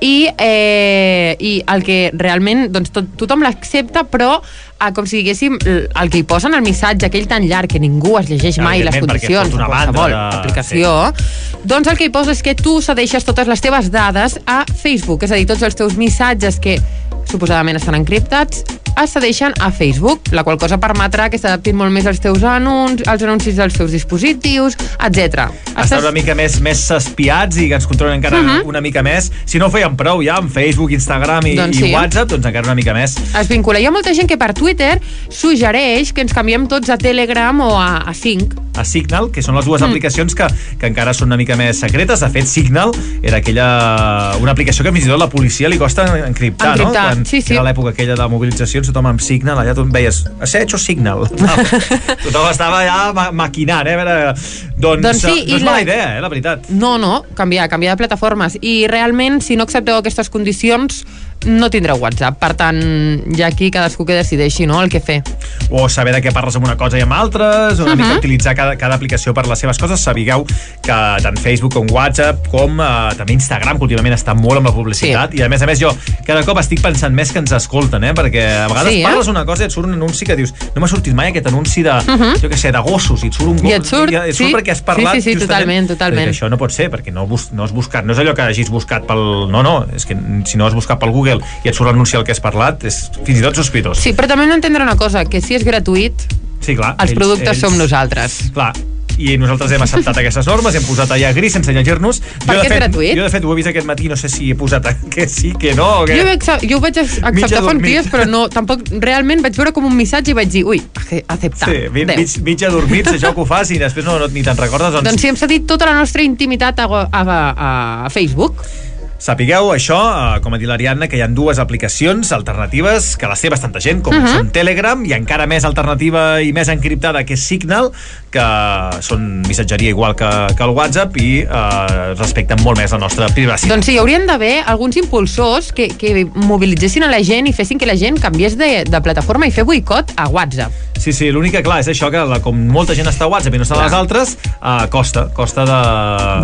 S4: i, eh, i el que realment doncs, tot, tothom l'accepta, però eh, com si diguéssim, el que hi posa en el missatge, aquell tan llarg que ningú es llegeix mai les condicions,
S3: una
S4: qualsevol
S3: banda de-
S4: aplicació, doncs el que hi posa és que tu cedeixes totes les teves dades a Facebook, és a dir, tots els teus missatges que suposadament estan encriptats es cedeixen a Facebook, la qual cosa permetrà que s'adaptin molt més als teus anuncis, als anuncis dels teus dispositius, etc.
S3: estar una mica més més espiats i que ens controlen encara uh
S4: Mhm.
S3: -huh. una mica més. Si no ho feien prou ja amb Facebook, Instagram i,
S4: Doncs
S3: i
S4: sí.
S3: WhatsApp, doncs encara una mica més.
S4: Es vincula. Hi ha molta gent que per Twitter suggereix que ens canviem tots a Telegram o a, a Sync.
S3: A Signal, que són les dues
S4: Mm.
S3: aplicacions que, que encara són una mica més secretes. De fet, Signal era aquella, una aplicació que fins i tot la policia li costa encriptar,
S4: Encriptar,
S3: no? Quan
S4: sí, sí.
S3: era l'època aquella de mobilitzacions, tothom amb Signal, allà tu veies asseig o Signal. tothom estava ja ma maquinant, eh? A veure, doncs,
S4: Doncs sí,
S3: eh, no és mala
S4: la-
S3: idea, eh, la veritat.
S4: No, no, canviar, canviar de plataformes. I realment, si no accepteu aquestes condicions, no tindreu WhatsApp. Per tant, ja aquí cadascú que decideixi no, el que fer.
S3: o saber de què parles amb una cosa i amb altres, o una uh. -huh. mica utilitzar cada, cada aplicació per les seves coses. Sabigueu que tant Facebook com WhatsApp, com eh, també Instagram, que últimament està molt amb la publicitat, sí. i a més a més jo cada cop estic pensant més que ens escolten, eh? perquè vegades
S4: Sí, eh?
S3: parles una cosa i et surt un anunci que dius no m'ha sortit mai aquest anunci de, uh
S4: Mhm.
S3: jo què sé, de gossos, i et surt un gos,
S4: I et surt,
S3: i et surt
S4: sí.
S3: perquè has parlat
S4: Sí, sí, sí,
S3: justament.
S4: totalment, totalment.
S3: Això no pot ser, perquè no, bus no has buscat, no és allò que hagis buscat pel... No, no, és que si no has buscat pel Google i et surt l'anunci al que has parlat, és fins i tot sospitós.
S4: Sí, però també hem d'entendre una cosa, que si és gratuït,
S3: Sí, clar.
S4: els productes som nosaltres.
S3: Clar, i nosaltres hem acceptat aquestes normes, hem posat allà gris sense llegir-nos.
S4: Perquè
S3: de
S4: és
S3: fet,
S4: gratuït.
S3: Jo, de fet, ho he vist aquest matí, no sé si he posat que sí, que no, o que...
S4: Jo, vaig, jo ho vaig acceptar fa uns dies, però no, tampoc realment vaig veure com un missatge i vaig dir, ui, acceptar.
S3: Sí, mig, mig, mig adormits, això que ho fas i després no, no ni te'n recordes, doncs,
S4: Doncs si hem cedit tota la nostra intimitat a, a, a, a Facebook.
S3: Sapigueu això, eh, com ha dit l'Ariadna, que hi ha dues aplicacions alternatives que les té bastanta gent, com uh
S4: Mhm.
S3: -huh. són Telegram i encara més alternativa i més encriptada que Signal, que són missatgeria igual que, que el WhatsApp i eh, respecten molt més la nostra privacitat.
S4: Doncs sí, haurien d'haver alguns impulsors que, que mobilitzessin a la gent i fessin que la gent canviés de, de plataforma i fer boicot a WhatsApp.
S3: Sí, sí, l'únic que clar és això que la, com molta gent està a WhatsApp i no està a les altres, uh, costa, costa de,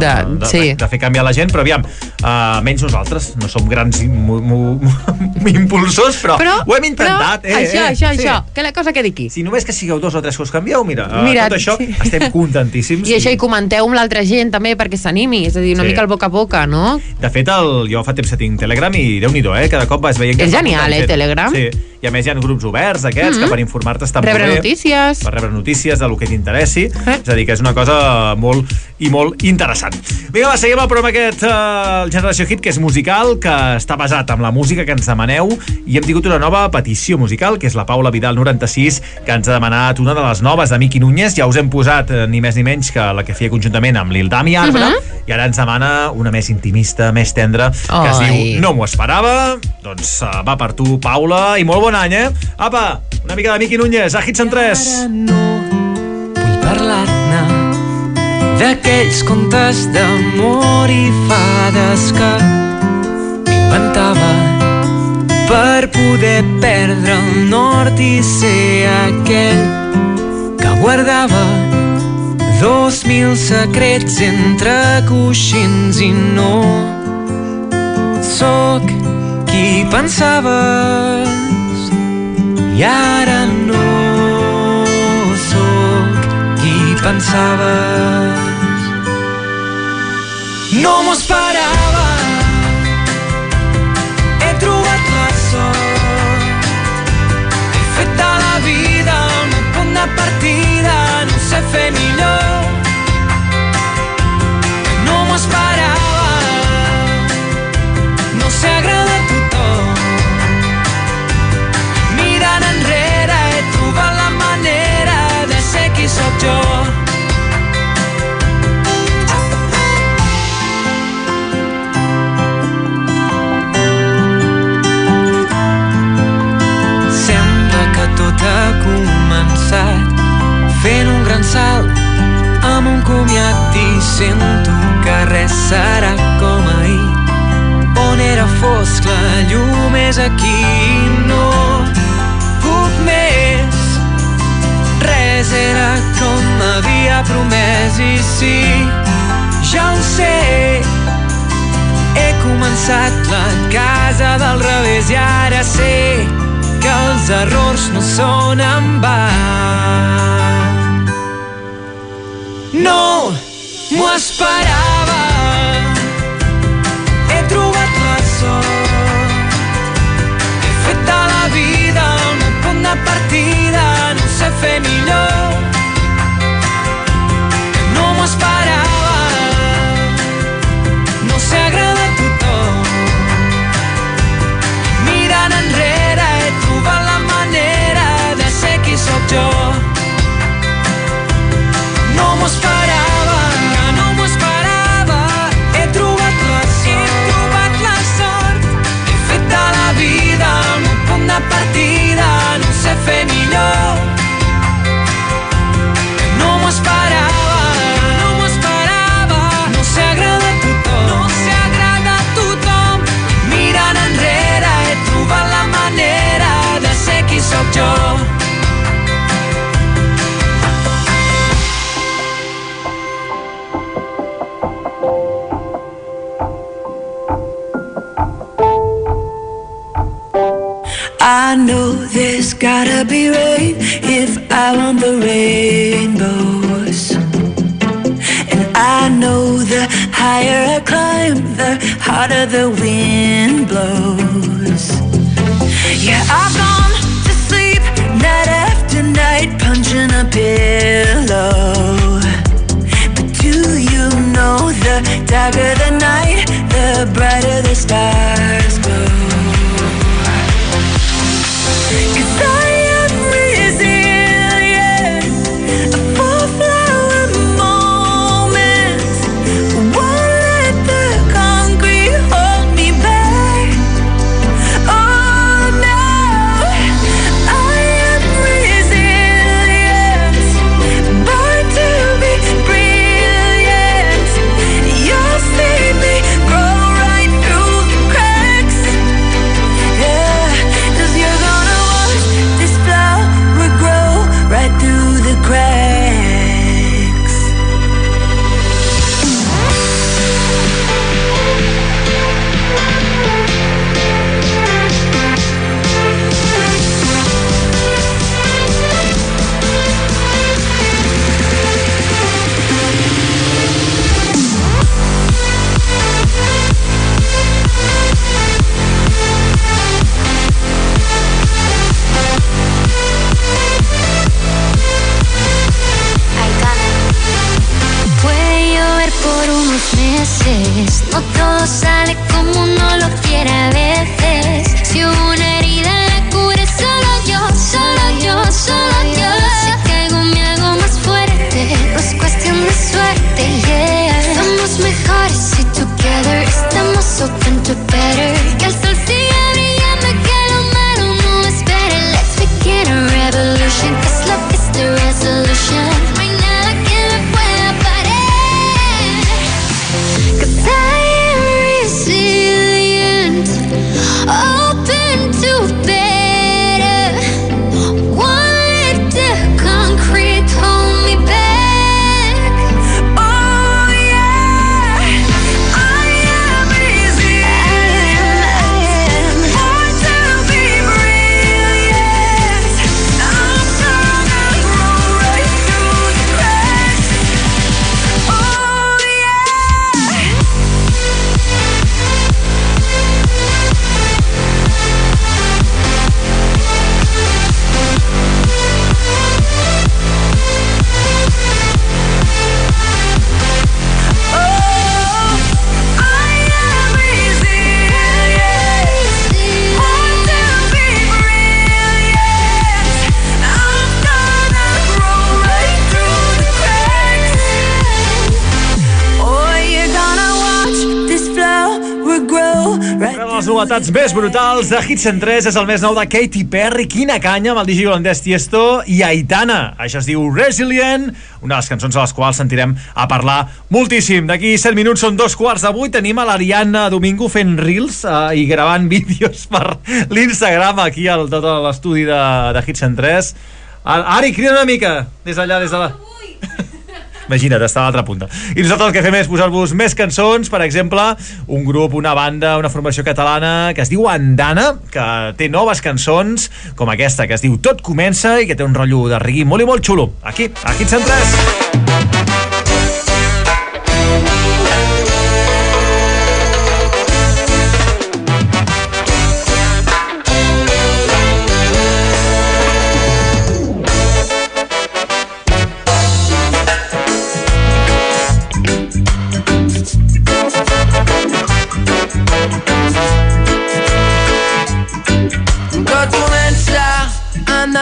S4: De-
S3: de,
S4: sí.
S3: de, de fer canviar la gent, però aviam, uh, menys nosaltres, no som grans mu, mu, mu, impulsors, però,
S4: Però-
S3: ho hem intentat.
S4: però
S3: eh,
S4: això,
S3: eh,
S4: això,
S3: sí.
S4: això, que la cosa quedi aquí.
S3: Si només que sigueu dos o tres que us canvieu, mira, uh,
S4: Mira,
S3: tot això. Estem contentíssims.
S4: I això, i comenteu amb l'altra gent també perquè s'animi, és a dir, una
S3: Sí.
S4: mica el boca a boca, no?
S3: De fet, el, jo fa temps que tinc Telegram i déu nhi eh? Cada cop vas veient.
S4: És genial, eh. Telegram?
S3: Sí, i a més hi ha grups oberts d'aquests
S4: Mhm.
S3: que per informar-te estan
S4: Rebre
S3: molt bé.
S4: notícies.
S3: Per rebre notícies del que t'interessi. Eh? És a dir, que és una cosa molt i molt interessant. Vinga, va, seguim el programa aquest, eh, el Generació Hit, que és musical, que està basat en la música que ens demaneu, i hem tingut una nova petició musical, que és la Paula Vidal 96, que ens ha demanat una de les noves de Miqui Núñez. Ja us hem posat eh, ni més ni menys que la que feia conjuntament amb l'Ildam i Arbre,
S4: Mhm.
S3: i ara ens demana una més intimista, més tendra, que es
S4: Ai.
S3: diu No m'ho esperava. Doncs uh, va per tu, Paula, i molt bon any, eh? Apa, una mica de Miqui Núñez, a Hits en 3.
S17: Vull parlar-ne d'aquells contes d'amor i fades que m'inventava per poder perdre el nord i ser aquell que guardava dos mil secrets entre coixins i no. Sóc qui pensaves i ara no sóc qui pensaves. No m'ho esperava no sé fer millor no m'ho esperava sento que res serà com ahir. On era fosc la llum és aquí no puc més. Res era com m'havia promès i sí, ja ho sé. He començat la casa del revés i ara sé que els errors no són en va. No m'ho
S32: gotta be rain if I want the rainbows. And I know the higher I climb, the harder the wind blows. Yeah, I've gone to sleep night after night, punching a pillow. But do you know the darker the night, the brighter the stars cosa
S3: novetats més brutals de Hit 103 és el més nou de Katy Perry, Quina canya amb el digi holandès Tiesto i Aitana. Això es diu Resilient, una de les cançons a les quals sentirem a parlar moltíssim. D'aquí 7 minuts són dos quarts de vuit. Tenim a l'Ariadna Domingo fent reels eh, i gravant vídeos per l'Instagram aquí al tot l'estudi de, de Hit 103. Al- Ari, crida una mica des d'allà, des de la... Imagina't, està a l'altra punta. I nosaltres el que fem és posar-vos més cançons, per exemple, un grup, una banda, una formació catalana que es diu Andana, que té noves cançons, com aquesta, que es diu Tot comença i que té un rotllo de reggae molt i molt xulo. Aquí, a Hit 103.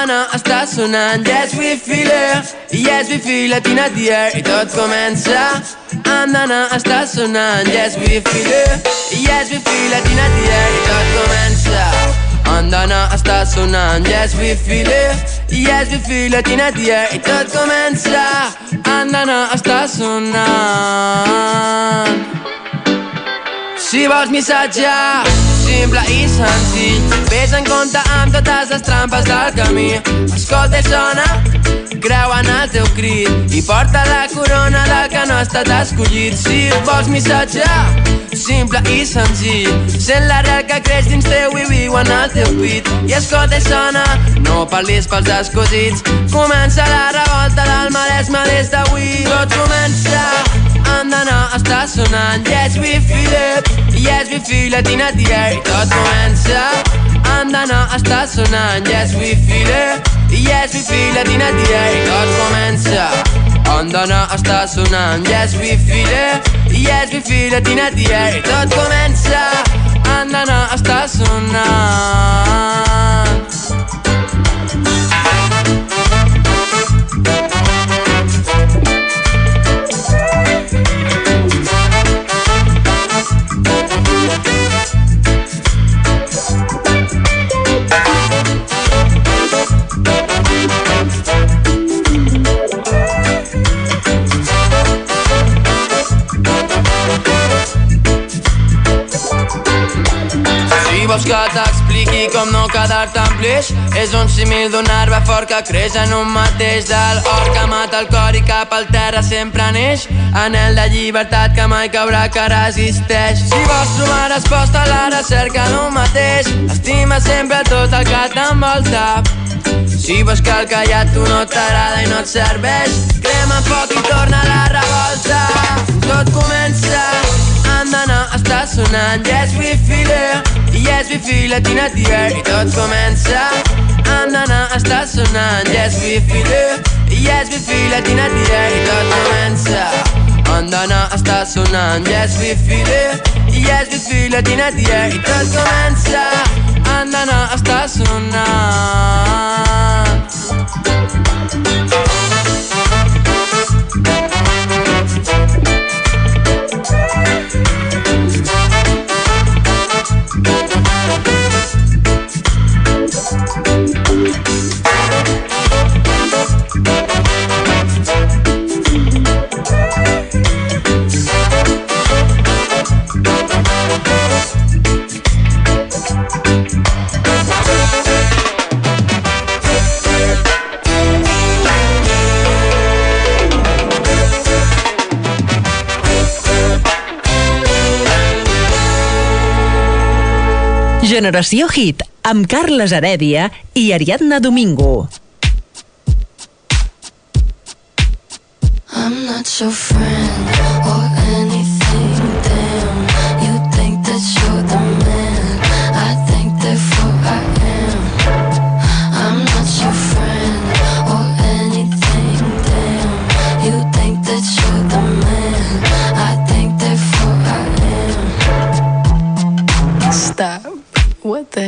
S31: Andana està sonant. Yes we feel it. Yes we feel it in the air I tot comença andana està sonant. Yes we feel it. Yes we feel it in the air I tot comença andana està sonant. Yes we feel it. Yes we feel it in the air I tot comença andana està sonant. Si vols missatge simple i senzill. Ves en compte amb totes les trampes del camí. Escolta i sona creu en el teu crit. I porta la corona del que no ha estat escollit. Si vols missatge simple i senzill. Sent l'arrel que creix dins teu i viu en el teu pit i escolta i sona no parlis pels escosits. Comença la revolta del Maresme des d'avui. Tot comença andana està sonant Yes, we feel it. Yes, we feel it in the air I tot comença andana està sonant Yes, we feel it. Yes, we feel it in the air I tot comença andana està sonant Yes, we feel it. Yes, we feel it in the air I tot comença andana està sonant vols que t'expliqui com no quedar-te amb pleix És un símil d'un arbre fort que creix en un mateix Del or que mata el cor i cap al terra sempre neix. Anel de llibertat que mai caurà que resisteix. Si vols trobar resposta a la recerca d'un mateix. Estima sempre tot el que t'envolta. Si vols que el callat tu no t'agrada i no et serveix. Crema foc i torna la revolta. Tot comença. Andana està sonant. Yes we feel it Yes we feel it in the air. I tot comença andana està sonant Yes we feel it. Yes we feel it in the air. I tot comença andana està sonant Yes we feel it. Yes we feel it in the air. I tot comença andana està sonant
S2: Generació Hit, amb Carles Heredia i Ariadna Domingo.
S33: I'm not your friend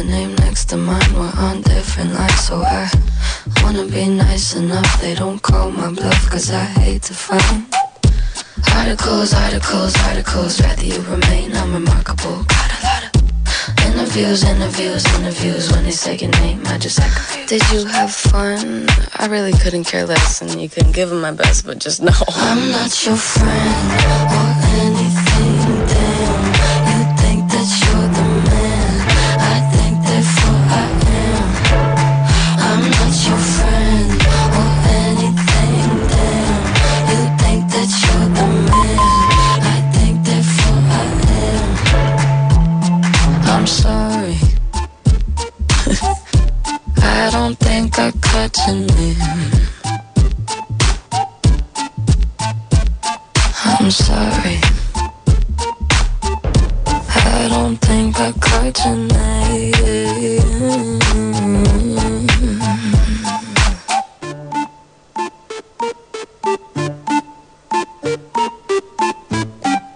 S33: your name next to mine. We're on different lines, so I wanna be nice enough. They don't call my bluff, cause I hate to fight. Articles, articles, articles, rather you remain unremarkable. Got a lot of interviews, interviews, interviews. When they say your name, I just confused. Did you have fun? I really couldn't care less, and you can give them my best, but just know I'm not your friend or anything. Think I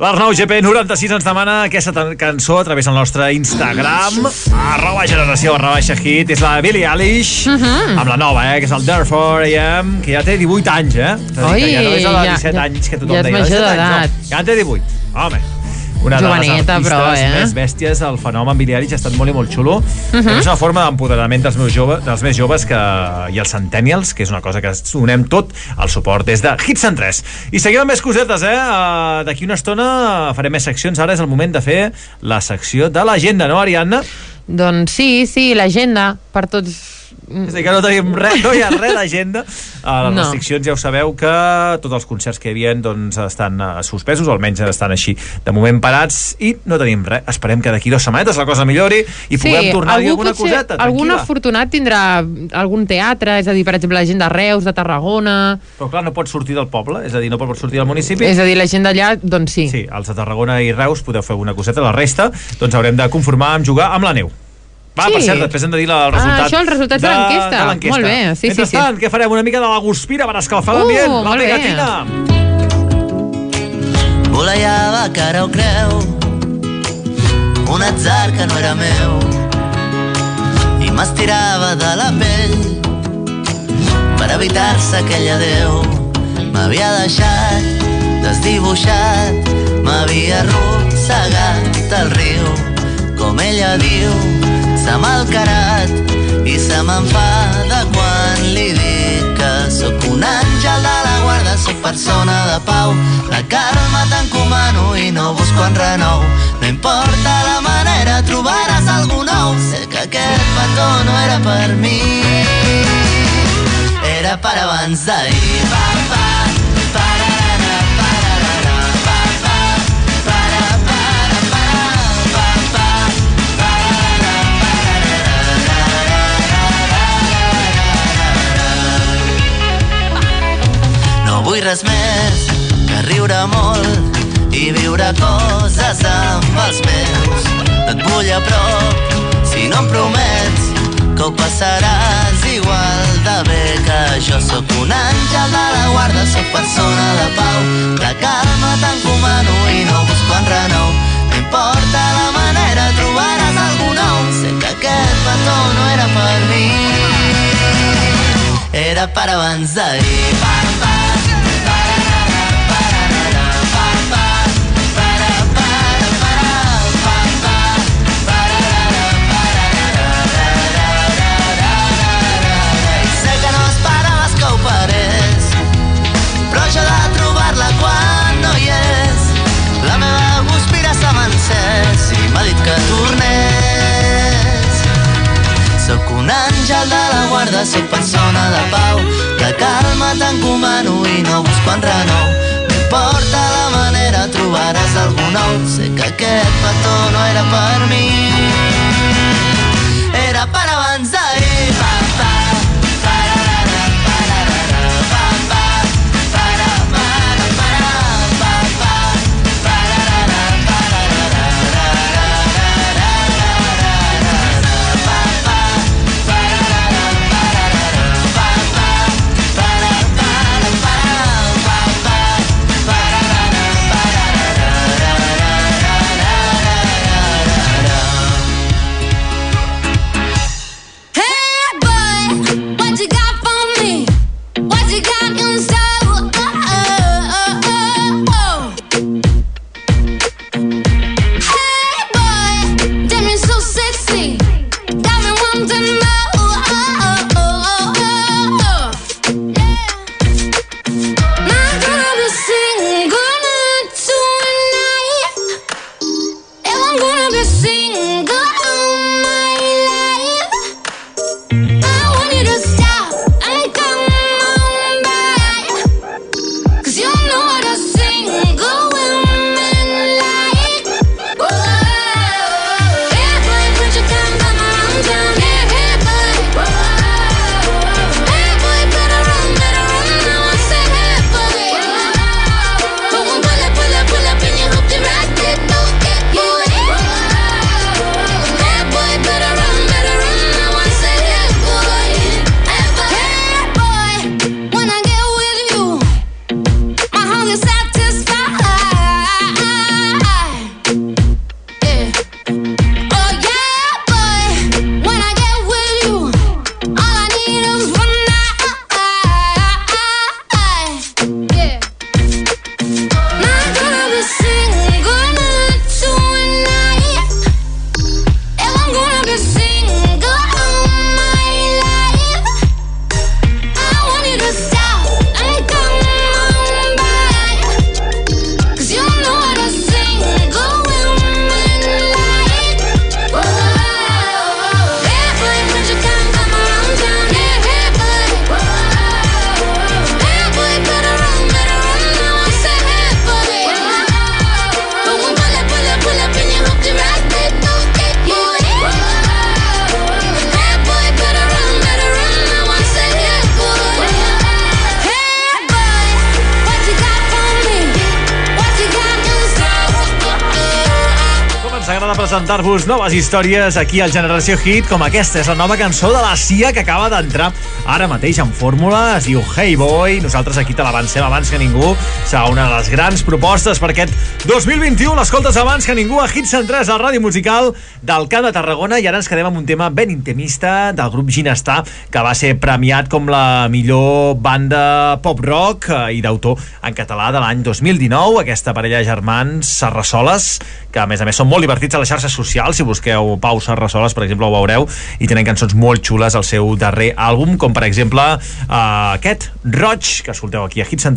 S3: L'Arnau GP96 ens demana aquesta cançó a través del nostre Instagram arroba generació barra baixa hit és la Billie Eilish
S4: Mhm.
S3: amb la nova, eh, que és el Therefore I Am que ja té 18 anys, eh? A que ja no és
S4: ja-
S3: 17
S4: ja-
S3: anys que tothom
S4: ja
S3: deia.
S4: major
S3: 17 anys,
S4: d'edat.
S3: no, Ja en té 18, home una de les
S4: Joveneta,
S3: artistes
S4: però, eh?
S3: més bèsties del fenomen Billie Eilish ha estat molt i molt xulo
S4: Mhm.
S3: és una forma d'empoderament dels, meus jove, dels més joves que, i els centennials que és una cosa que donem tot el suport des de Hits en 3 i seguim amb més cosetes eh? Uh, d'aquí una estona farem més seccions ara és el moment de fer la secció de l'agenda no Ariadna?
S4: Doncs sí, sí, l'agenda per tots...
S3: És a dir, que no tenim res, no hi ha res d'agenda. A les
S4: No.
S3: restriccions ja ho sabeu que tots els concerts que hi havia doncs, estan eh, suspesos, o almenys estan així de moment parats, i no tenim res. Esperem que d'aquí dues setmanetes la cosa millori i puguem tornar-hi
S4: algú
S3: alguna
S4: potser-
S3: coseta.
S4: Algun
S3: tranquil·la.
S4: afortunat tindrà algun teatre, és a dir, per exemple, la gent de Reus, de Tarragona...
S3: Però clar, no pot sortir del poble, és a dir, no pot sortir del municipi.
S4: És a dir, la gent d'allà, doncs sí.
S3: Sí, els de Tarragona i Reus podeu fer alguna coseta, la resta doncs haurem de conformar amb jugar amb la neu. Va,
S4: Sí.
S3: per cert, després hem de dir el
S4: Ah,
S3: resultat
S4: això, els resultats de
S3: de l'enquesta.
S4: Molt bé, sí, sí,
S3: Mentrestant,
S4: sí.
S3: què farem? Una mica de la guspira per escalfar
S4: Uh,
S3: l'ambient? La
S4: molt bé.
S3: pegatina.
S20: Volejava cara o creu Un atzar que no era meu I m'estirava de la pell Per evitar-se aquell adeu M'havia deixat desdibuixat M'havia arrossegat al riu Com ella diu S'ha malcarat i se m'enfada quan li dic que sóc un àngel de la guarda, sóc persona de pau. La calma t'encomano i no busco en renou. No importa la manera, trobaràs algú nou. Sé que aquest petó no era per mi, era per abans d'ahir. Pa, pa, res més que riure molt i viure coses amb els meus. Et vull a prop si no em promets que ho passaràs igual de bé que jo sóc un àngel de la guarda, sóc persona de pau. La calma t'encomano i no busco en renou. No importa la manera, trobaràs algú nou. Sé que aquest petó no era per mi, era per abans d'ahir. Pa, pa, que tornés. Sóc un àngel de la guarda, sóc persona de pau,
S21: molta calma t'encomano i no busco enrenou. No importa la manera, trobaràs algú nou. Sé que aquest petó no era per mi.
S3: Històries aquí al Generació Hit, com aquesta és la nova cançó de la Cia que acaba d'entrar ara mateix en fórmula, es diu Hey Boy, nosaltres aquí te l'avancem abans que ningú, serà una de les grans propostes per aquest 2021, l'escoltes abans que ningú a Hit 103, la ràdio musical del Camp de Tarragona, i ara ens quedem amb un tema ben intimista del grup Ginestar, que va ser premiat com la millor banda pop-rock eh, i d'autor en català de l'any 2019, aquesta parella de germans Serrasoles, que a més a més són molt divertits a les xarxes socials, si busqueu Pau Serrasoles, per exemple, ho veureu, i tenen cançons molt xules al seu darrer àlbum, com per exemple eh, aquest, Roig, que escolteu aquí a Hits en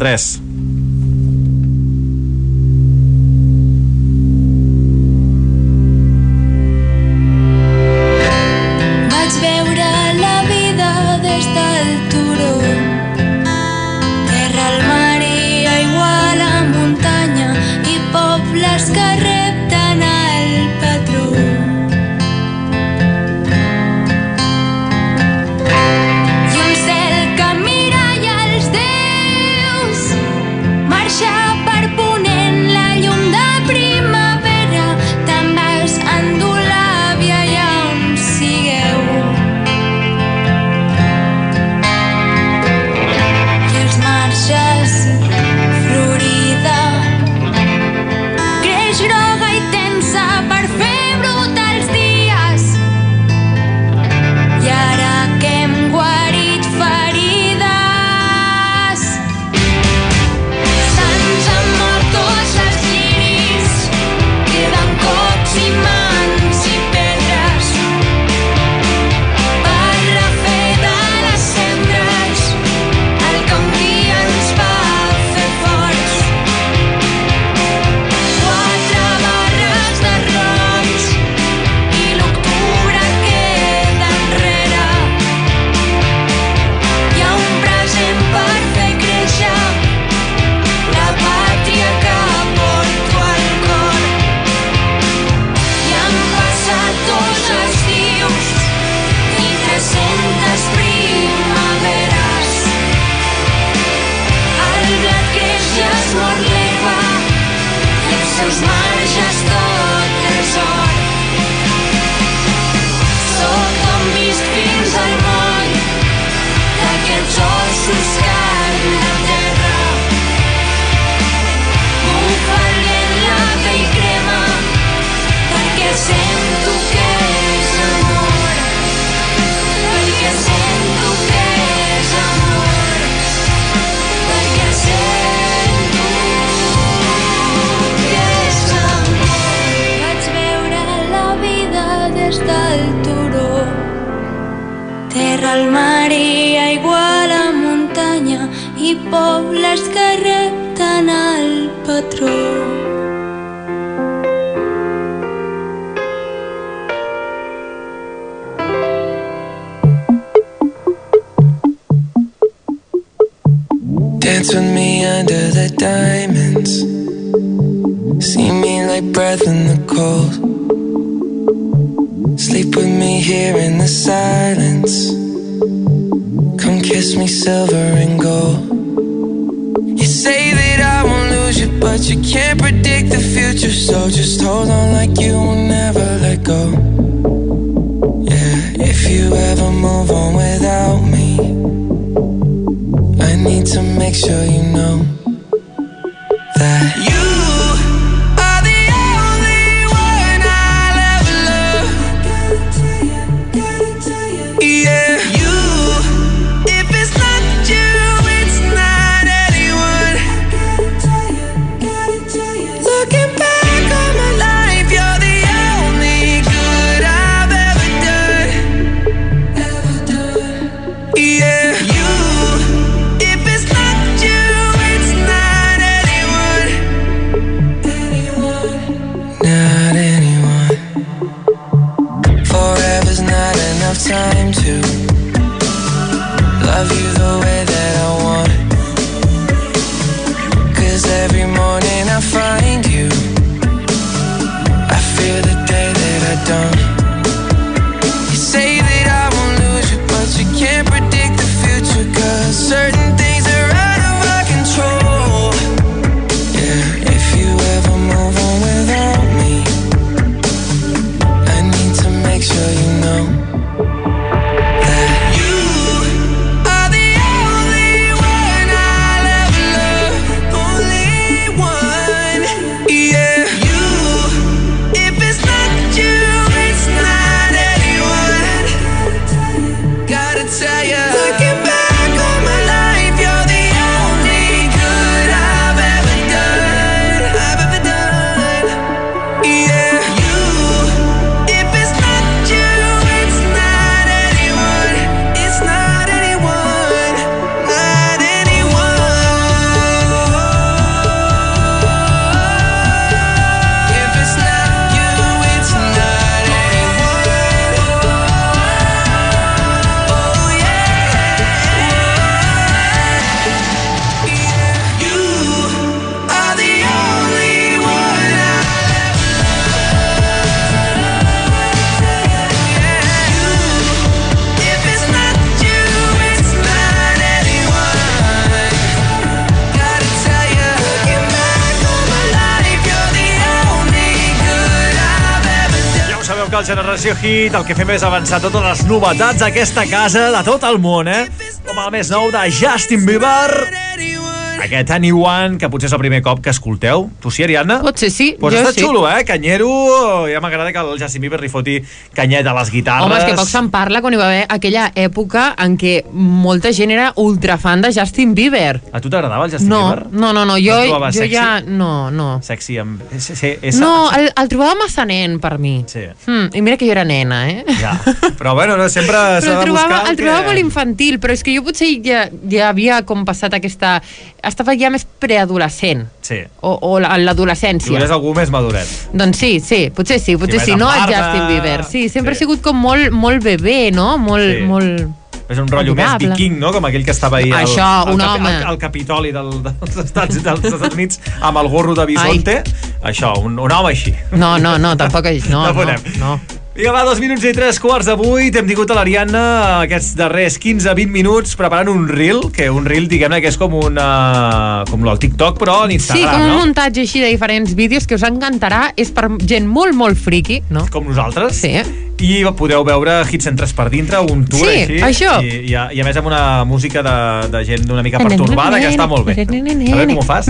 S3: Hit el que fem és avançar totes les novetats d'aquesta casa, de tot el món, eh? Com el més nou de Justin Bieber. Aquest Anyone, que potser és el primer cop que escolteu. Tu sí, Ariadna?
S4: Potser sí,
S3: pues
S4: jo
S3: està
S4: sí.
S3: xulo, eh? Canyero, ja m'agrada que el Justin Bieber li foti canyet a les guitarres.
S4: Home, és que poc se'n parla quan hi va haver aquella època en què molta gent era ultrafan de Justin Bieber.
S3: A tu t'agradava el Justin
S4: No,
S3: Bieber?
S4: no, no, no, jo,
S3: No el
S4: jo
S3: sexy?
S4: ja... No, no.
S3: Sexy amb... És, és, és,
S4: No, el, el trobava massa nen per mi.
S3: Sí.
S4: Mm, I mira que jo era nena, eh?
S3: Ja. Però bueno, no, sempre s'ha
S4: el
S3: de
S4: trobava,
S3: buscar
S4: el trobava molt infantil, però és que jo potser ja, ja havia com passat aquesta... Estava ja més preadolescent,
S3: Sí.
S4: o, o en l'adolescència.
S3: eres algú més maduret.
S4: Doncs sí, sí, potser sí, potser
S3: més
S4: sí, no el
S3: barba.
S4: Justin Bieber. Sí, sempre
S3: Sí.
S4: ha sigut com molt, molt bebè, no? Molt,
S3: Sí.
S4: molt...
S3: És un rotllo
S4: Adorable.
S3: més viking, no? Com aquell que estava al,
S4: Això,
S3: al, capi-
S4: home.
S3: al, al Capitoli del, dels, Estats, dels Estats Units amb el gorro de bisonte. Això, un, un home així.
S4: No, no, no, tampoc és... No,
S3: No
S4: no, no.
S3: Vinga, va, dos minuts i tres quarts de vuit. Hem tingut a l'Ariadna aquests darrers 15-20 minuts preparant un reel, que un reel, diguem-ne, que és com una... com el TikTok, però en
S4: Sí,
S3: Instagram,
S4: com un
S3: no?
S4: muntatge així de diferents vídeos que us encantarà. És per gent molt, molt friqui, no?
S3: Com nosaltres.
S4: Sí.
S3: I podeu veure Hit Centres per dintre, un tour
S4: Sí,
S3: així.
S4: això.
S3: I, i, a, I a més amb una música de, de gent una mica pertorbada, que està molt bé. A veure com ho fas.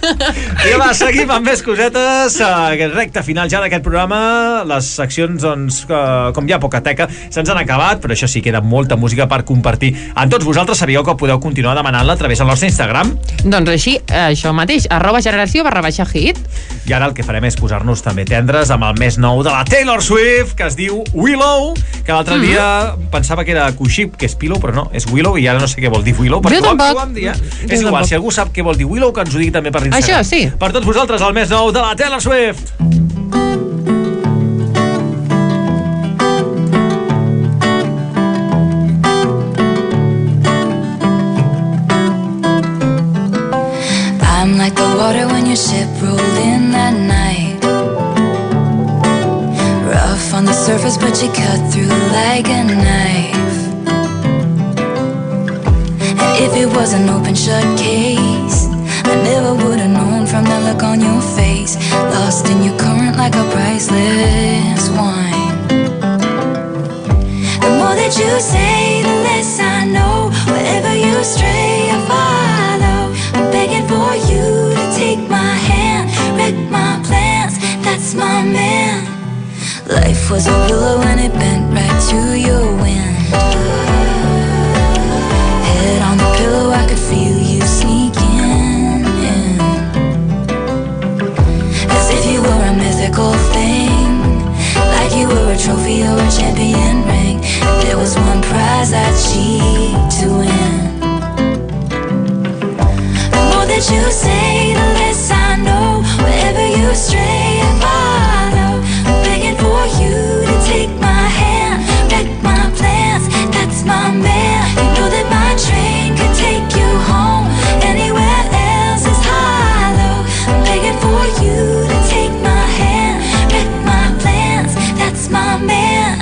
S3: I va, seguim amb més cosetes. Uh, aquest recte final ja d'aquest programa. Les seccions, doncs, com ja poca teca, se'ns han acabat, però això sí, queda molta música per compartir. En tots vosaltres sabíeu que podeu continuar demanant-la a través del nostre Instagram.
S4: Doncs així, això mateix, arroba generació barra baixa hit.
S3: I ara el que farem és posar-nos també tendres amb el més nou de la Taylor Swift, que es diu diu Willow, que l'altre
S4: Mhm.
S3: dia pensava que era Cuship, que és Pillow, però no, és Willow, i ara no sé què vol dir Willow, perquè ho vam,
S4: tampoc.
S3: ho vam dir, eh? És igual,
S4: tampoc.
S3: si algú sap què vol dir Willow, que ens ho digui també per l'Instagram.
S4: Això, sí.
S3: Per tots vosaltres, el més nou de la Taylor Swift.
S32: I'm like the water when your ship rolled in that night. Surface, but you cut through like a knife. And if it was an open shut case, I never would have known from the look on your face. Lost in your current like a priceless wine. The more that you say, the less I know. Wherever you stray, I follow. I'm begging for you to take my hand, wreck my plans. That's my man. Life was a willow and it bent right to your wind. Head on the pillow, I could feel you sneaking in. As if you were a mythical thing, like you were a trophy or a champion ring. If there was one prize I'd cheat to win. The more that you say, the less I know. Wherever you stray, I follow. My man. You know that my train could take you home. Anywhere else is hollow. I'm begging for you to take my hand, wreck my plans. That's my man.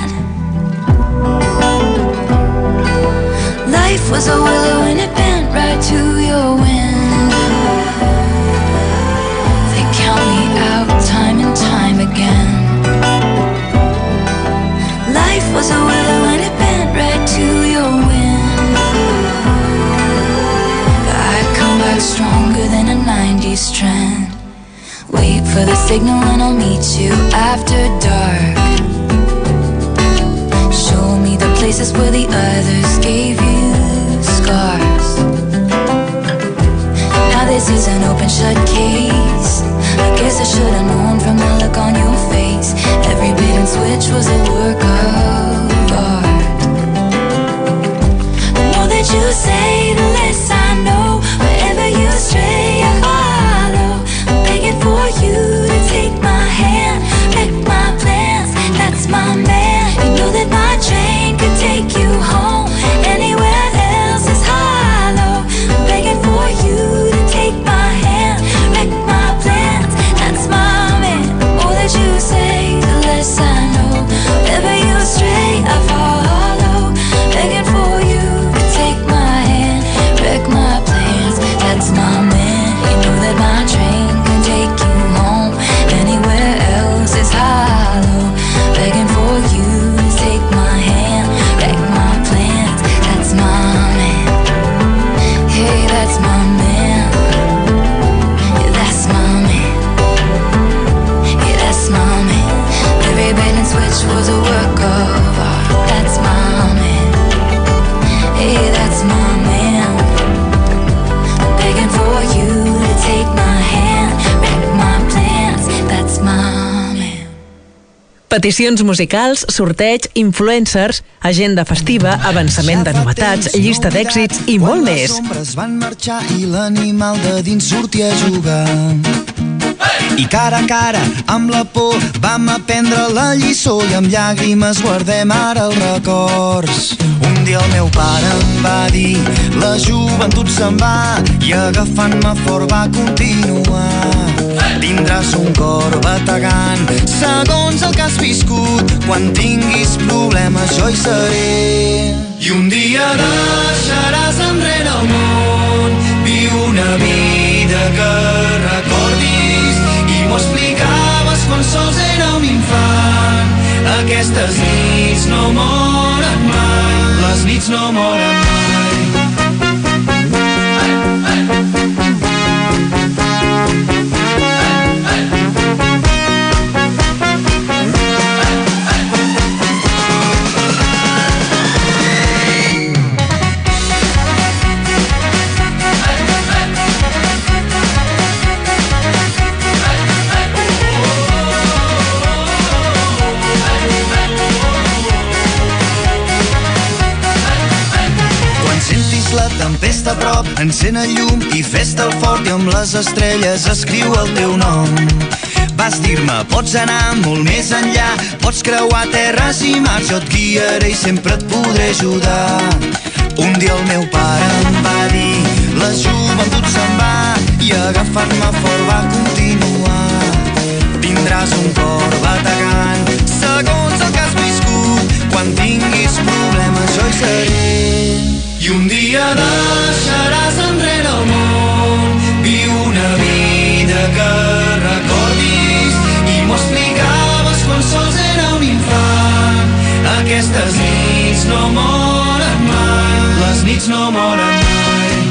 S32: Life was a willow and it bent right to 90s trend. Wait for the signal and I'll meet you after dark. Show me the places where the others gave you scars. Now this is an open shut case. I guess I should have known from the look on your face. Every bait and switch was a work of art.
S9: Peticions musicals, sorteig, influencers, agenda festiva, avançament de novetats, llista d'èxits i molt més.
S34: Les ombres van marxar i l'animal de dins sortia a jugar. I cara a cara, amb la por, vam aprendre la lliçó i amb llàgrimes guardem ara els records. Un dia el meu pare em va dir, la joventut se'n va i agafant-me fort va continuar. Tindràs un cor bategant segons el que has viscut. Quan tinguis problemes jo hi seré. I un dia deixaràs enrere el món. Viu una vida que recordis i m'ho explicaves quan sols era un infant. Aquestes nits no moren mai, les nits no moren mai.
S20: Encén el llum i fes-te el fort i amb les estrelles escriu el teu nom. Vas dir-me, pots anar molt més enllà, pots creuar terres i mars, jo et guiaré i sempre et podré ajudar. Un dia el meu pare em va dir, la joventut se'n va, i agafant-me fort va continuar. Tindràs un cor bategant, segons el que has viscut, quan tinguis problemes jo hi seré. I un dia deixaràs enrere el món, viu una vida que recordis i m'ho explicaves quan sols era un infant. Aquestes nits no moren mai, les nits no moren mai.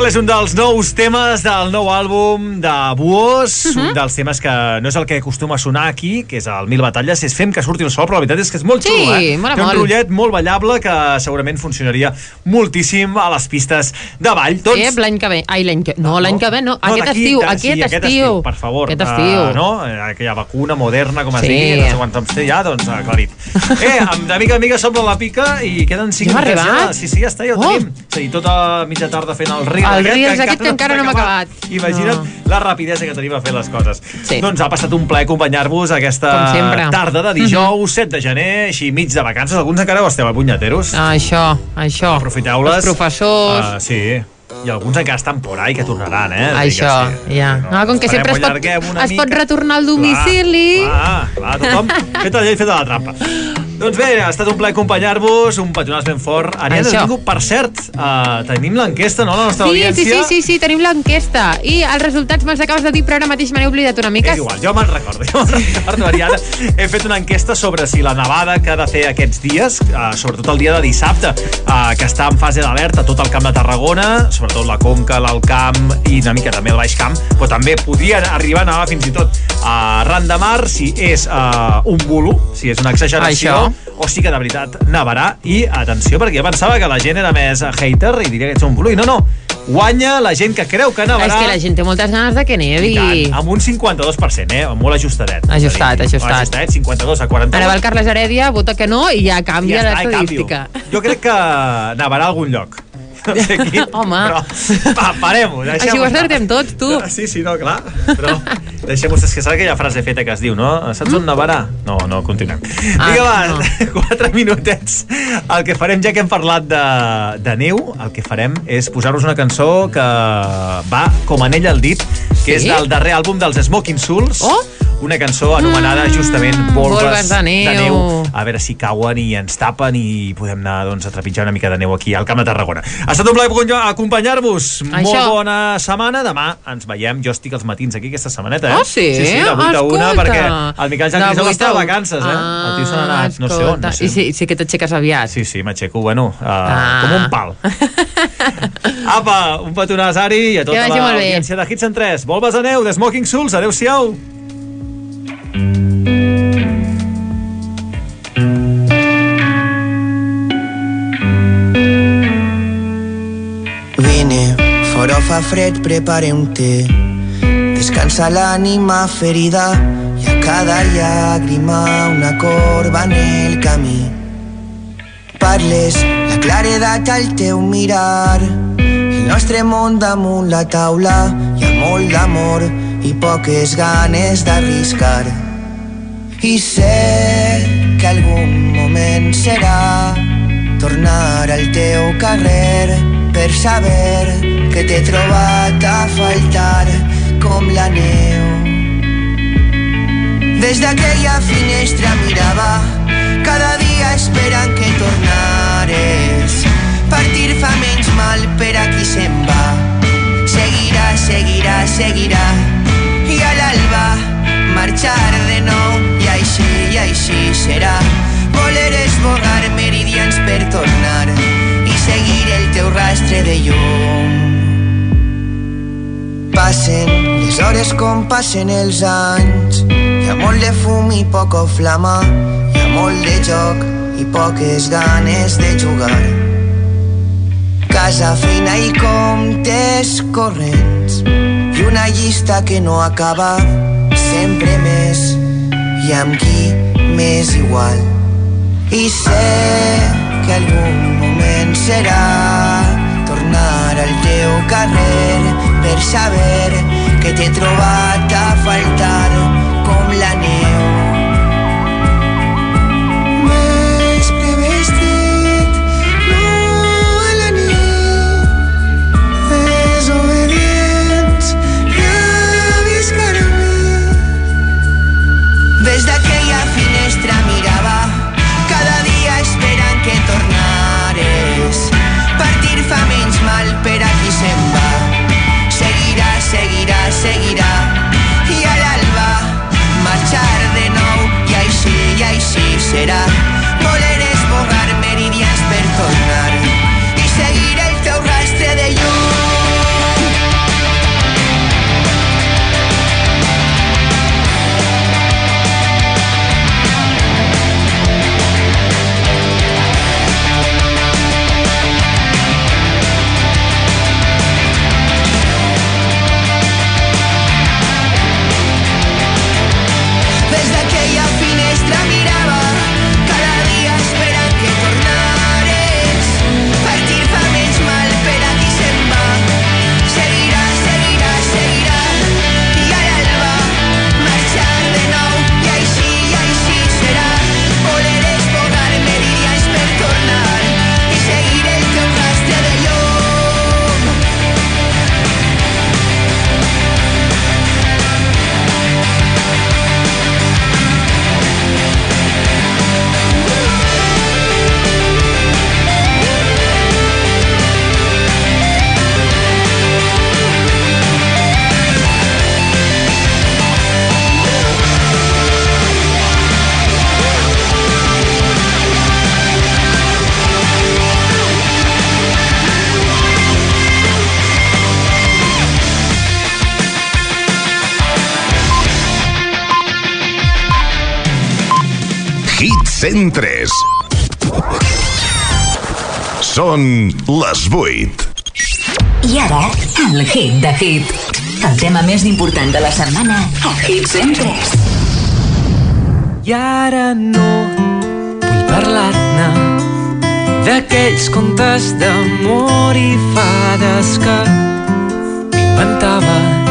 S3: Brutal és un dels nous temes del nou àlbum de Buós, uh -huh. un dels temes que no és el que acostuma a sonar aquí, que és el Mil Batalles, és Fem que surti el sol, però la veritat és que és molt
S4: Sí,
S3: xulo, eh? Té un
S4: molt.
S3: rotllet molt ballable que segurament funcionaria moltíssim a les pistes de ball. Doncs,
S4: Eh, l'any que ve. Ai, l'any que... No, l'any que ve no. Aquest
S3: d'aquí,
S4: estiu, aquest,
S3: sí, aquest
S4: estiu.
S3: Per favor.
S4: Aquest estiu.
S3: Uh, no? Aquella vacuna moderna, com es
S4: Sí.
S3: digui, no sé quants temps té ja, doncs aclarit. Eh, amb de mica en mica a la pica i queden 5
S4: Ja
S3: minuts.
S4: arribat?
S3: Sí, sí, ja està, ja ho
S4: Oh.
S3: tenim. És a dir, tota mitja tarda fent el reel.
S4: El Reels aquest que encara no hem acabat.
S3: Imagina't
S4: No.
S3: la rapidesa que tenim a fer les coses.
S4: Sí.
S3: Doncs ha passat un plaer acompanyar-vos aquesta.
S4: Mhm.
S3: tarda de dijous, 7 de gener, així mig de vacances. Alguns encara ho esteu a punyeteros.
S4: Ah, això, això.
S3: Aprofiteu-les.
S4: Els professors.
S3: Uh, sí. I alguns encara estan por ahí que tornaran, eh?
S4: Això, ja. No, com que sempre es pot, es pot retornar al domicili.
S3: Ah, clar, tothom fet la llei, fet la trampa. Doncs bé, ha estat un plaer acompanyar-vos, un petonàs ben fort. Ariadna, vingut, per cert, uh, tenim l'enquesta, no?, la nostra
S4: Sí, sí,
S3: audiència.
S4: sí, sí, sí, tenim l'enquesta. I els resultats me'ls acabes de dir, però ara mateix me n'he oblidat una mica.
S3: És igual, jo me'n recordo, jo me'n recordo, Ariadna. He fet una enquesta sobre si la nevada que ha de fer aquests dies, uh, sobretot el dia de dissabte, uh, que està en fase d'alerta tot el camp de Tarragona, sobretot la Conca, l'Alt Camp i una mica també el Baix Camp, però també podrien arribar a nevar fins i tot a Ran de Mar si és uh, un bulo, si és una exageració,
S4: Això.
S3: o sí que de veritat nevarà. I atenció, perquè jo pensava que la gent era més hater i diria que ets un bulo, i no, no, guanya la gent que creu que nevarà.
S4: És que la gent té moltes ganes de que nevi.
S3: I tant, amb un 52%, eh? Molt ajustadet.
S4: Ajustat,
S3: dir,
S4: ajustat.
S3: Ajustadet, 52 a 41.
S4: Ara va el Carles Heredia, vota que no i ja canvia
S3: Ja està, eh,
S4: l'estadística.
S3: Jo crec que nevarà a algun lloc. No sé qui,
S4: Home.
S3: però va, parem-ho.
S4: Així ho acertem tots, tu.
S3: Sí, sí, no, clar. Però deixem-ho, és que saps aquella frase feta que es diu, no? Saps on nevarà? No, no, continuem.
S4: Ah,
S3: Vinga, va,
S4: no.
S3: quatre minutets. El que farem, ja que hem parlat de, de neu, el que farem és posar-vos una cançó que va com anell al dit, que és
S4: Sí?
S3: del darrer àlbum dels Smoking Souls.
S4: Oh!
S3: Una cançó anomenada justament Volves,
S4: Volves de neu.
S3: de neu. A veure si cauen i ens tapen i podem anar doncs, a trepitjar una mica de neu aquí al Camp de Tarragona. Ha estat un plaer acompanyar-vos. Molt bona setmana. Demà ens veiem. Jo estic els matins aquí aquesta setmaneta, eh?
S4: Oh, sí?
S3: Sí, sí, de 8 a 1,
S4: Escolta.
S3: perquè el Miquel Jan
S4: vuit
S3: està de vacances, eh? el tio se n'ha anat, no sé on. No sé.
S4: I sí, sí que t'aixeques aviat.
S3: Sí, sí, m'aixeco, bueno, uh,
S4: Ah.
S3: com un pal. Apa, un petonàs, Ari, i a tota l'audiència de Hits en 3. Volves a neu, de Smoking Souls, adeu-siau.
S34: Vine, fora fa fred, prepare un té. Descansa l'ànima ferida i a cada llàgrima una corba en el camí. Parles la claredat al teu mirar, el nostre món damunt la taula, hi ha molt d'amor i poques ganes d'arriscar. I sé que algun moment serà tornar al teu carrer per saber que t'he trobat a faltar com la neu. Des d'aquella finestra mirava cada dia esperant que tornares. Partir fa menys mal per a qui se'n va. Seguirà, seguirà, seguirà. I a l'alba marxar de nou i així, i així serà. Voler esborrar meridians per tornar i seguir el teu rastre de llum. Passen les hores com passen els anys. Hi ha molt de fum i poca flama. Hi ha molt de joc i poques ganes de jugar. Casa, feina i comptes corrents. Una llista que no acaba. Sempre més. I amb qui m'és igual. I sé que algun moment serà tornar al teu carrer per saber que t'he trobat a faltar seguirà, seguirà. I a l'alba marxar de nou i així, i així serà.
S24: 103. Són les 8.
S2: I ara, el hit de hit. El tema més important de la setmana a Hit 103.
S17: I ara no vull parlar-ne d'aquells contes d'amor i fades que m'inventava